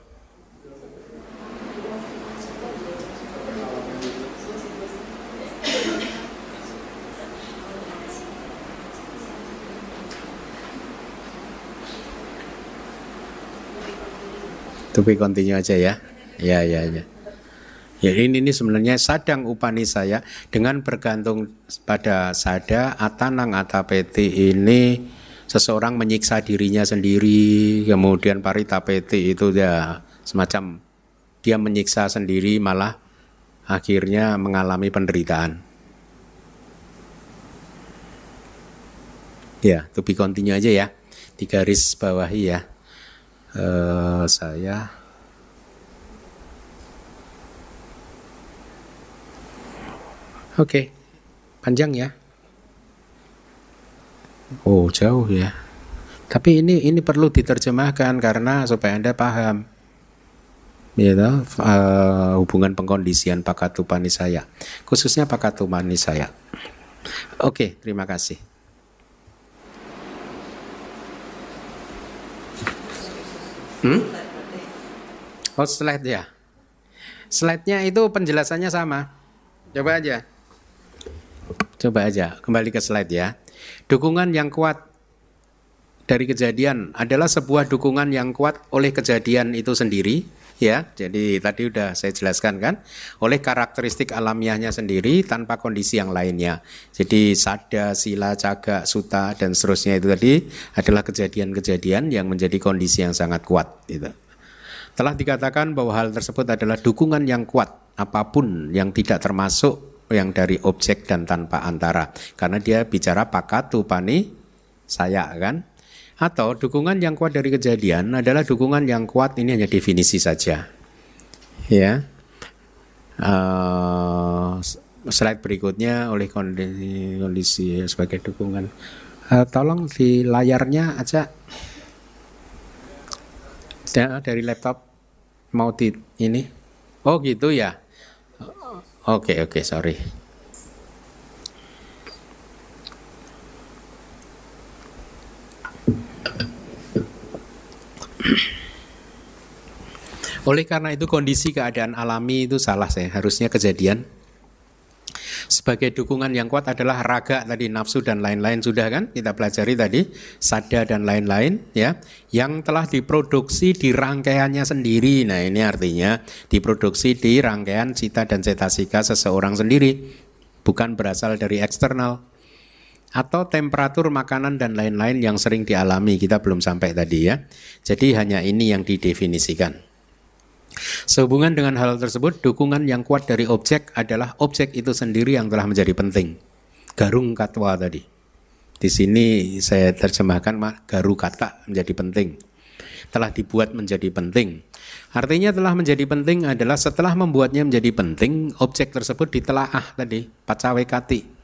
Tapi continue aja ya. Ya, ya, ya. Ya ini, ini sebenarnya sadang upani saya dengan bergantung pada sada atanang atapeti ini seseorang menyiksa dirinya sendiri kemudian paritapeti itu ya semacam dia menyiksa sendiri malah akhirnya mengalami penderitaan. Ya, to be continue aja ya. Di garis bawahi ya. Uh, saya Oke, panjang ya. Oh jauh ya. Tapi ini ini perlu diterjemahkan karena supaya anda paham. Ya, uh, hubungan pengkondisian pakatupani saya, khususnya pakatupani saya. Oke, terima kasih. Hmm? Oh slide ya. Slide-nya itu penjelasannya sama. Coba aja. Coba aja kembali ke slide ya. Dukungan yang kuat dari kejadian adalah sebuah dukungan yang kuat oleh kejadian itu sendiri ya. Jadi tadi udah saya jelaskan kan, oleh karakteristik alamiahnya sendiri tanpa kondisi yang lainnya. Jadi sada, sila, caga, suta dan seterusnya itu tadi adalah kejadian-kejadian yang menjadi kondisi yang sangat kuat gitu. Telah dikatakan bahwa hal tersebut adalah dukungan yang kuat apa pun yang tidak termasuk yang dari objek dan tanpa antara. Karena dia bicara pakatu pani saya kan? Atau dukungan yang kuat dari kejadian adalah dukungan yang kuat ini hanya definisi saja. Ya. Uh, slide berikutnya oleh kondisi, kondisi sebagai dukungan. Uh, tolong di layarnya aja. Dari laptop mau di ini. Oh gitu ya Oke, okay, oke, okay, sorry. Oleh karena itu kondisi keadaan alami itu salah saya, harusnya kejadian. Sebagai dukungan yang kuat adalah raga tadi nafsu dan lain-lain sudah kan kita pelajari tadi sada dan lain-lain ya yang telah diproduksi di rangkaiannya sendiri. Nah ini artinya diproduksi di rangkaian cita dan cetasika seseorang sendiri bukan berasal dari eksternal atau temperatur makanan dan lain-lain yang sering dialami kita belum sampai tadi ya. Jadi hanya ini yang didefinisikan. Sehubungan dengan hal tersebut, dukungan yang kuat dari objek adalah objek itu sendiri yang telah menjadi penting. Garung katwa tadi. Di sini saya terjemahkan garu kata menjadi penting. Telah dibuat menjadi penting. Artinya telah menjadi penting adalah setelah membuatnya menjadi penting, objek tersebut ditelaah tadi, pacawe kati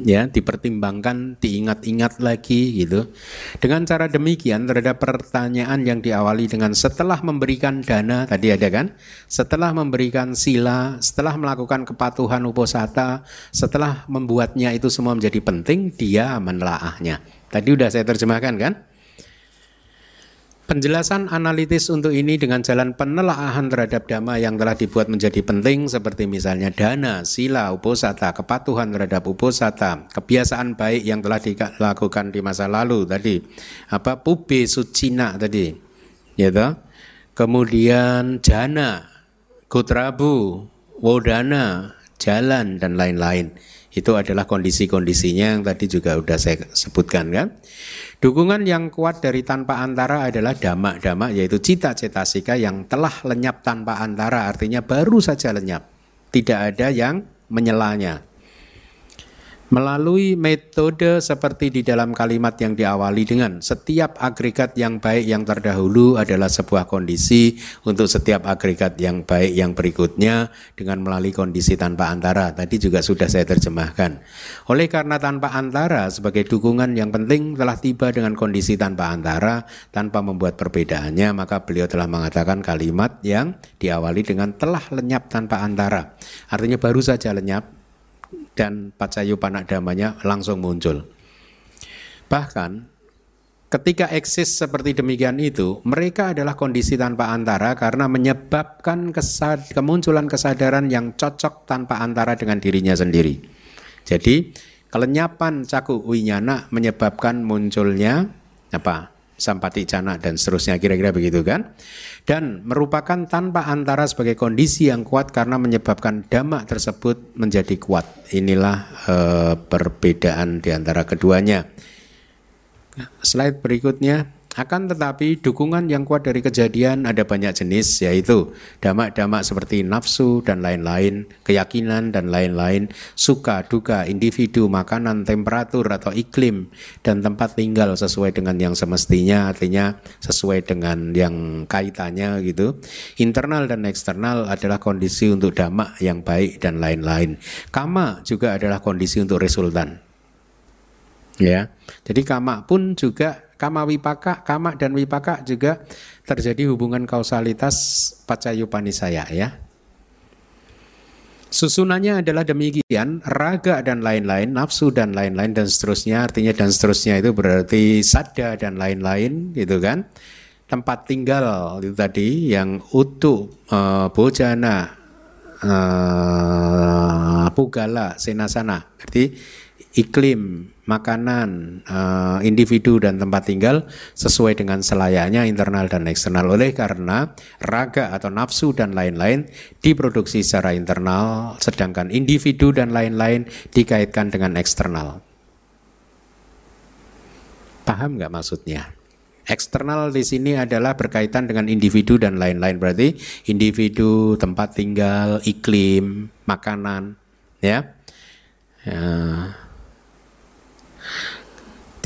ya dipertimbangkan, diingat-ingat lagi gitu. Dengan cara demikian terhadap pertanyaan yang diawali dengan setelah memberikan dana tadi ada kan? Setelah memberikan sila, setelah melakukan kepatuhan uposata, setelah membuatnya itu semua menjadi penting, dia menelaahnya. Tadi udah saya terjemahkan kan? Penjelasan analitis untuk ini dengan jalan penelaahan terhadap dhamma yang telah dibuat menjadi penting seperti misalnya dana, sila, uposata, kepatuhan terhadap uposata, kebiasaan baik yang telah dilakukan di masa lalu tadi, apa pube sucina tadi, toh? Kemudian jana, kutrabu, wodana, jalan dan lain-lain. Itu adalah kondisi-kondisinya yang tadi juga sudah saya sebutkan kan. Dukungan yang kuat dari tanpa antara adalah damak-damak yaitu cita cetasika yang telah lenyap tanpa antara artinya baru saja lenyap. Tidak ada yang menyelanya. Melalui metode seperti di dalam kalimat yang diawali dengan setiap agregat yang baik yang terdahulu adalah sebuah kondisi untuk setiap agregat yang baik yang berikutnya dengan melalui kondisi tanpa antara. Tadi juga sudah saya terjemahkan. Oleh karena tanpa antara sebagai dukungan yang penting telah tiba dengan kondisi tanpa antara tanpa membuat perbedaannya, maka beliau telah mengatakan kalimat yang diawali dengan telah lenyap tanpa antara. Artinya baru saja lenyap dan pacayu panak damanya langsung muncul. Bahkan ketika eksis seperti demikian itu, mereka adalah kondisi tanpa antara karena menyebabkan kesad kemunculan kesadaran yang cocok tanpa antara dengan dirinya sendiri. Jadi kelenyapan caku winyana menyebabkan munculnya apa? Sampati cana dan seterusnya kira-kira begitu kan? Dan merupakan tanpa antara sebagai kondisi yang kuat karena menyebabkan damak tersebut menjadi kuat. Inilah e, perbedaan di antara keduanya. Slide berikutnya akan tetapi dukungan yang kuat dari kejadian ada banyak jenis yaitu damak-damak seperti nafsu dan lain-lain, keyakinan dan lain-lain, suka, duka, individu, makanan, temperatur atau iklim dan tempat tinggal sesuai dengan yang semestinya artinya sesuai dengan yang kaitannya gitu. Internal dan eksternal adalah kondisi untuk damak yang baik dan lain-lain. Kama juga adalah kondisi untuk resultan. Ya. Jadi kama pun juga Kama wipaka, kama dan wipaka juga terjadi hubungan kausalitas pacayupanisaya ya. Susunannya adalah demikian, raga dan lain-lain, nafsu dan lain-lain dan seterusnya, artinya dan seterusnya itu berarti sada dan lain-lain gitu kan. Tempat tinggal itu tadi yang utuh, uh, bojana, uh, pugala, senasana, berarti iklim, makanan, uh, individu dan tempat tinggal sesuai dengan selayaknya internal dan eksternal. Oleh karena raga atau nafsu dan lain-lain diproduksi secara internal, sedangkan individu dan lain-lain dikaitkan dengan eksternal. Paham nggak maksudnya? Eksternal di sini adalah berkaitan dengan individu dan lain-lain. Berarti individu, tempat tinggal, iklim, makanan, ya. ya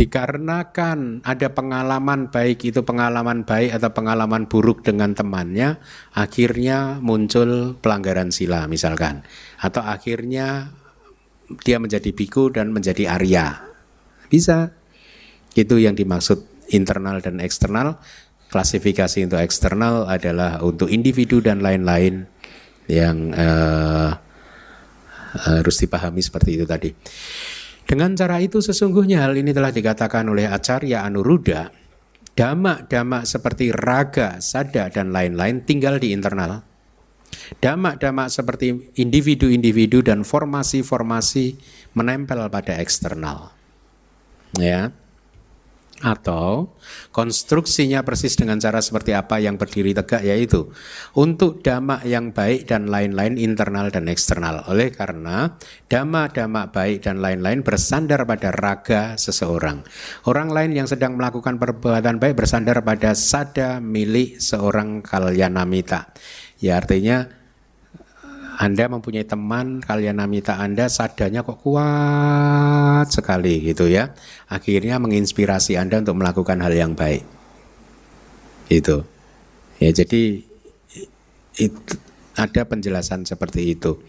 dikarenakan ada pengalaman baik itu pengalaman baik atau pengalaman buruk dengan temannya akhirnya muncul pelanggaran sila misalkan. Atau akhirnya dia menjadi biku dan menjadi Arya. Bisa. Itu yang dimaksud internal dan eksternal. Klasifikasi untuk eksternal adalah untuk individu dan lain-lain yang uh, harus dipahami seperti itu tadi. Dengan cara itu sesungguhnya hal ini telah dikatakan oleh Acarya Anuruddha, damak-damak seperti raga, sada, dan lain-lain tinggal di internal. Damak-damak seperti individu-individu dan formasi-formasi menempel pada eksternal. Ya atau konstruksinya persis dengan cara seperti apa yang berdiri tegak yaitu untuk damak yang baik dan lain-lain internal dan eksternal. Oleh karena damak-damak baik dan lain-lain bersandar pada raga seseorang. Orang lain yang sedang melakukan perbuatan baik bersandar pada sada milik seorang kalyanamita. Ya artinya anda mempunyai teman, kalian namita Anda sadanya kok kuat sekali gitu ya. Akhirnya menginspirasi Anda untuk melakukan hal yang baik. Itu. Ya jadi itu ada penjelasan seperti itu.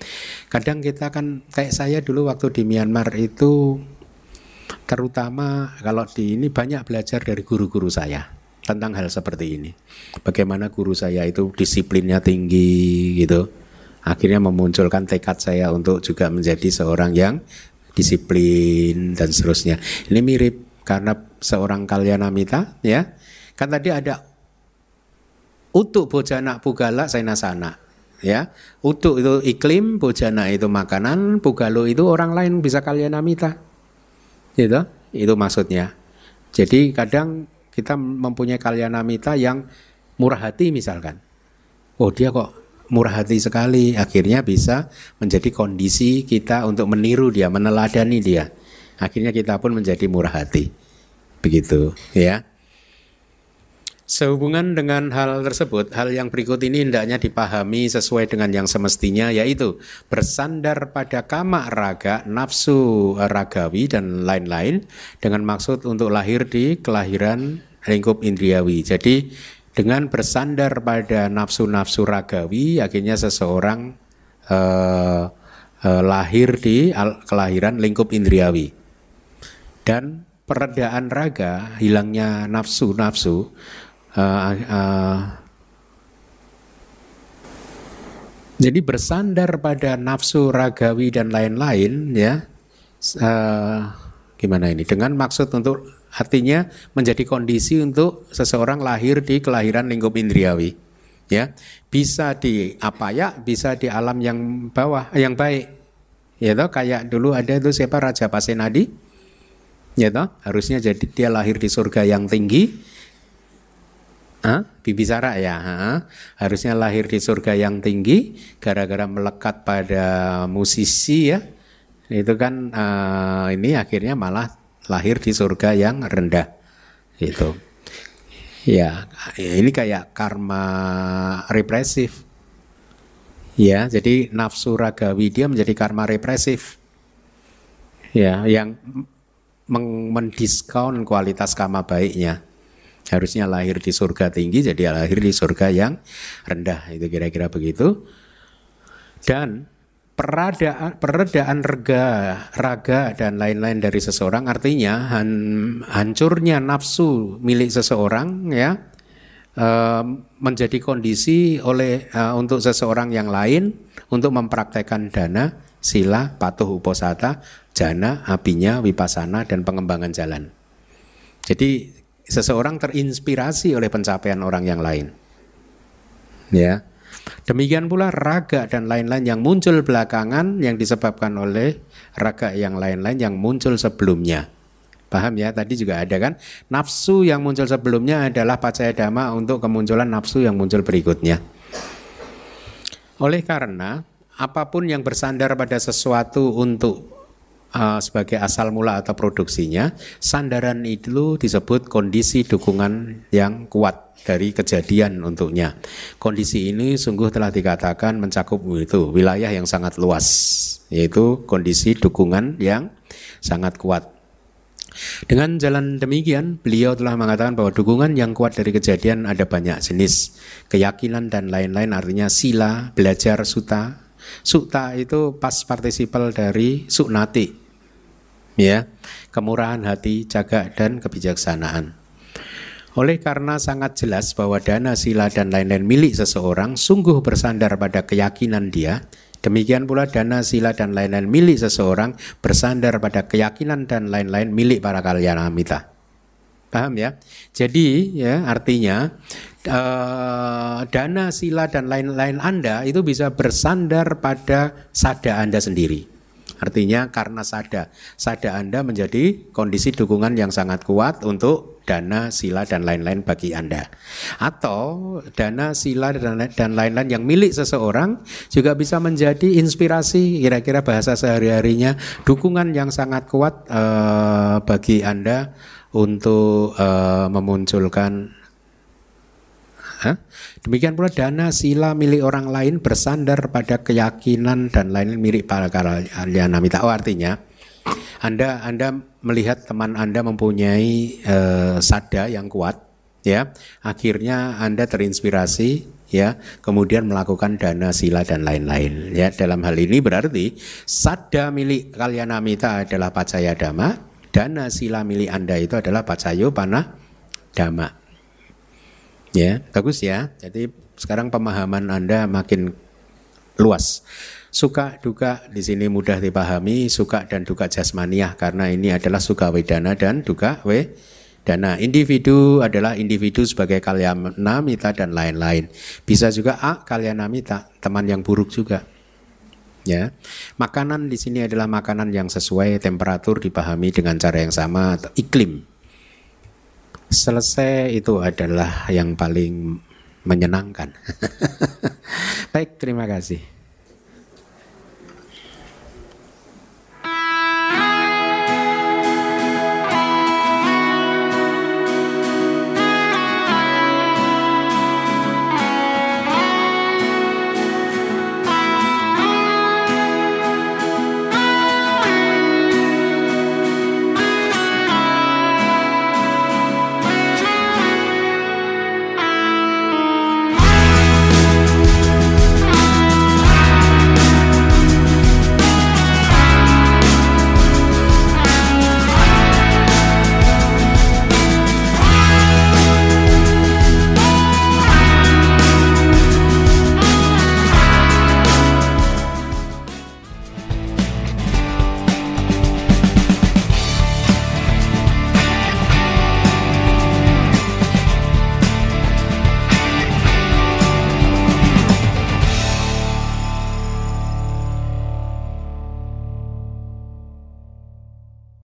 Kadang kita kan kayak saya dulu waktu di Myanmar itu terutama kalau di ini banyak belajar dari guru-guru saya tentang hal seperti ini. Bagaimana guru saya itu disiplinnya tinggi gitu akhirnya memunculkan tekad saya untuk juga menjadi seorang yang disiplin dan seterusnya. Ini mirip karena seorang kalyanamita ya. Kan tadi ada utuk bojana pugala sainasana ya. Utuk itu iklim, bojana itu makanan, pugalo itu orang lain bisa kalyanamita. Gitu. Itu maksudnya. Jadi kadang kita mempunyai kalyanamita yang murah hati misalkan. Oh dia kok murah hati sekali akhirnya bisa menjadi kondisi kita untuk meniru dia meneladani dia. Akhirnya kita pun menjadi murah hati. Begitu ya. Sehubungan dengan hal tersebut, hal yang berikut ini hendaknya dipahami sesuai dengan yang semestinya, yaitu bersandar pada kama raga, nafsu ragawi, dan lain-lain, dengan maksud untuk lahir di kelahiran lingkup indriawi. Jadi dengan bersandar pada nafsu-nafsu ragawi akhirnya seseorang uh, uh, lahir di kelahiran lingkup indriawi. Dan peredaan raga hilangnya nafsu-nafsu uh, uh, jadi bersandar pada nafsu ragawi dan lain-lain ya uh, gimana ini? Dengan maksud untuk Artinya menjadi kondisi untuk seseorang lahir di kelahiran lingkup indriawi. Ya, bisa di apa ya, bisa di alam yang bawah, yang baik. Ya toh, kayak dulu ada itu siapa Raja Pasenadi. Ya toh, harusnya jadi dia lahir di surga yang tinggi. Hah? Bibisara ya, Hah? harusnya lahir di surga yang tinggi gara-gara melekat pada musisi ya. Itu kan uh, ini akhirnya malah lahir di surga yang rendah itu ya ini kayak karma represif. Ya jadi nafsu ragawi dia menjadi karma represif. Ya yang mendiskon kualitas karma baiknya. Harusnya lahir di surga tinggi jadi lahir di surga yang rendah itu kira-kira begitu. Dan peradaan, peredaan rega, raga dan lain-lain dari seseorang artinya han, hancurnya nafsu milik seseorang ya uh, menjadi kondisi oleh uh, untuk seseorang yang lain untuk mempraktekkan dana, sila, patuh uposata, jana, apinya, wipasana dan pengembangan jalan. Jadi seseorang terinspirasi oleh pencapaian orang yang lain. Ya. Demikian pula raga dan lain-lain yang muncul belakangan yang disebabkan oleh raga yang lain-lain yang muncul sebelumnya. Paham ya? Tadi juga ada kan nafsu yang muncul sebelumnya adalah pacaya dhamma untuk kemunculan nafsu yang muncul berikutnya. Oleh karena apa pun yang bersandar pada sesuatu untuk uh, sebagai asal mula atau produksinya, sandaran itu disebut kondisi dukungan yang kuat dari kejadian untuknya. Kondisi ini sungguh telah dikatakan mencakup itu wilayah yang sangat luas, yaitu kondisi dukungan yang sangat kuat. Dengan jalan demikian, beliau telah mengatakan bahwa dukungan yang kuat dari kejadian ada banyak jenis. Keyakinan dan lain-lain artinya sila, belajar, suta. Suta itu pas partisipal dari suknati. Ya, kemurahan hati, jaga dan kebijaksanaan. Oleh karena sangat jelas bahwa dana sila dan lain-lain milik seseorang sungguh bersandar pada keyakinan dia, Demikian pula dana, sila dan lain-lain milik seseorang bersandar pada keyakinan dan lain-lain milik para kalyanamita. Paham ya? Jadi ya artinya uh, dana, sila dan lain-lain Anda itu bisa bersandar pada sada Anda sendiri. Artinya karena sada, sada Anda menjadi kondisi dukungan yang sangat kuat untuk dana, sila dan lain-lain bagi Anda. Atau dana, sila dan lain-lain yang milik seseorang juga bisa menjadi inspirasi kira-kira bahasa sehari-harinya dukungan yang sangat kuat uh, bagi Anda untuk uh, memunculkan Demikian pula dana sila milik orang lain bersandar pada keyakinan dan lain mirip para kalyanamita. Oh artinya Anda Anda melihat teman Anda mempunyai uh, sada yang kuat ya. Akhirnya Anda terinspirasi ya kemudian melakukan dana sila dan lain-lain ya. Dalam hal ini berarti sada milik kalyanamita adalah pacaya dhamma dana sila milik Anda itu adalah pacayo panah dhamma Ya, bagus ya. Jadi sekarang pemahaman Anda makin luas. Suka duka di sini mudah dipahami, suka dan duka jasmaniah karena ini adalah suka wedana dan duka wedana. Individu adalah individu sebagai kalyanamita dan lain-lain. Bisa juga A kalyanamita, teman yang buruk juga. Ya, makanan di sini adalah makanan yang sesuai temperatur dipahami dengan cara yang sama, iklim selesai itu adalah yang paling menyenangkan. [laughs] Baik, terima kasih.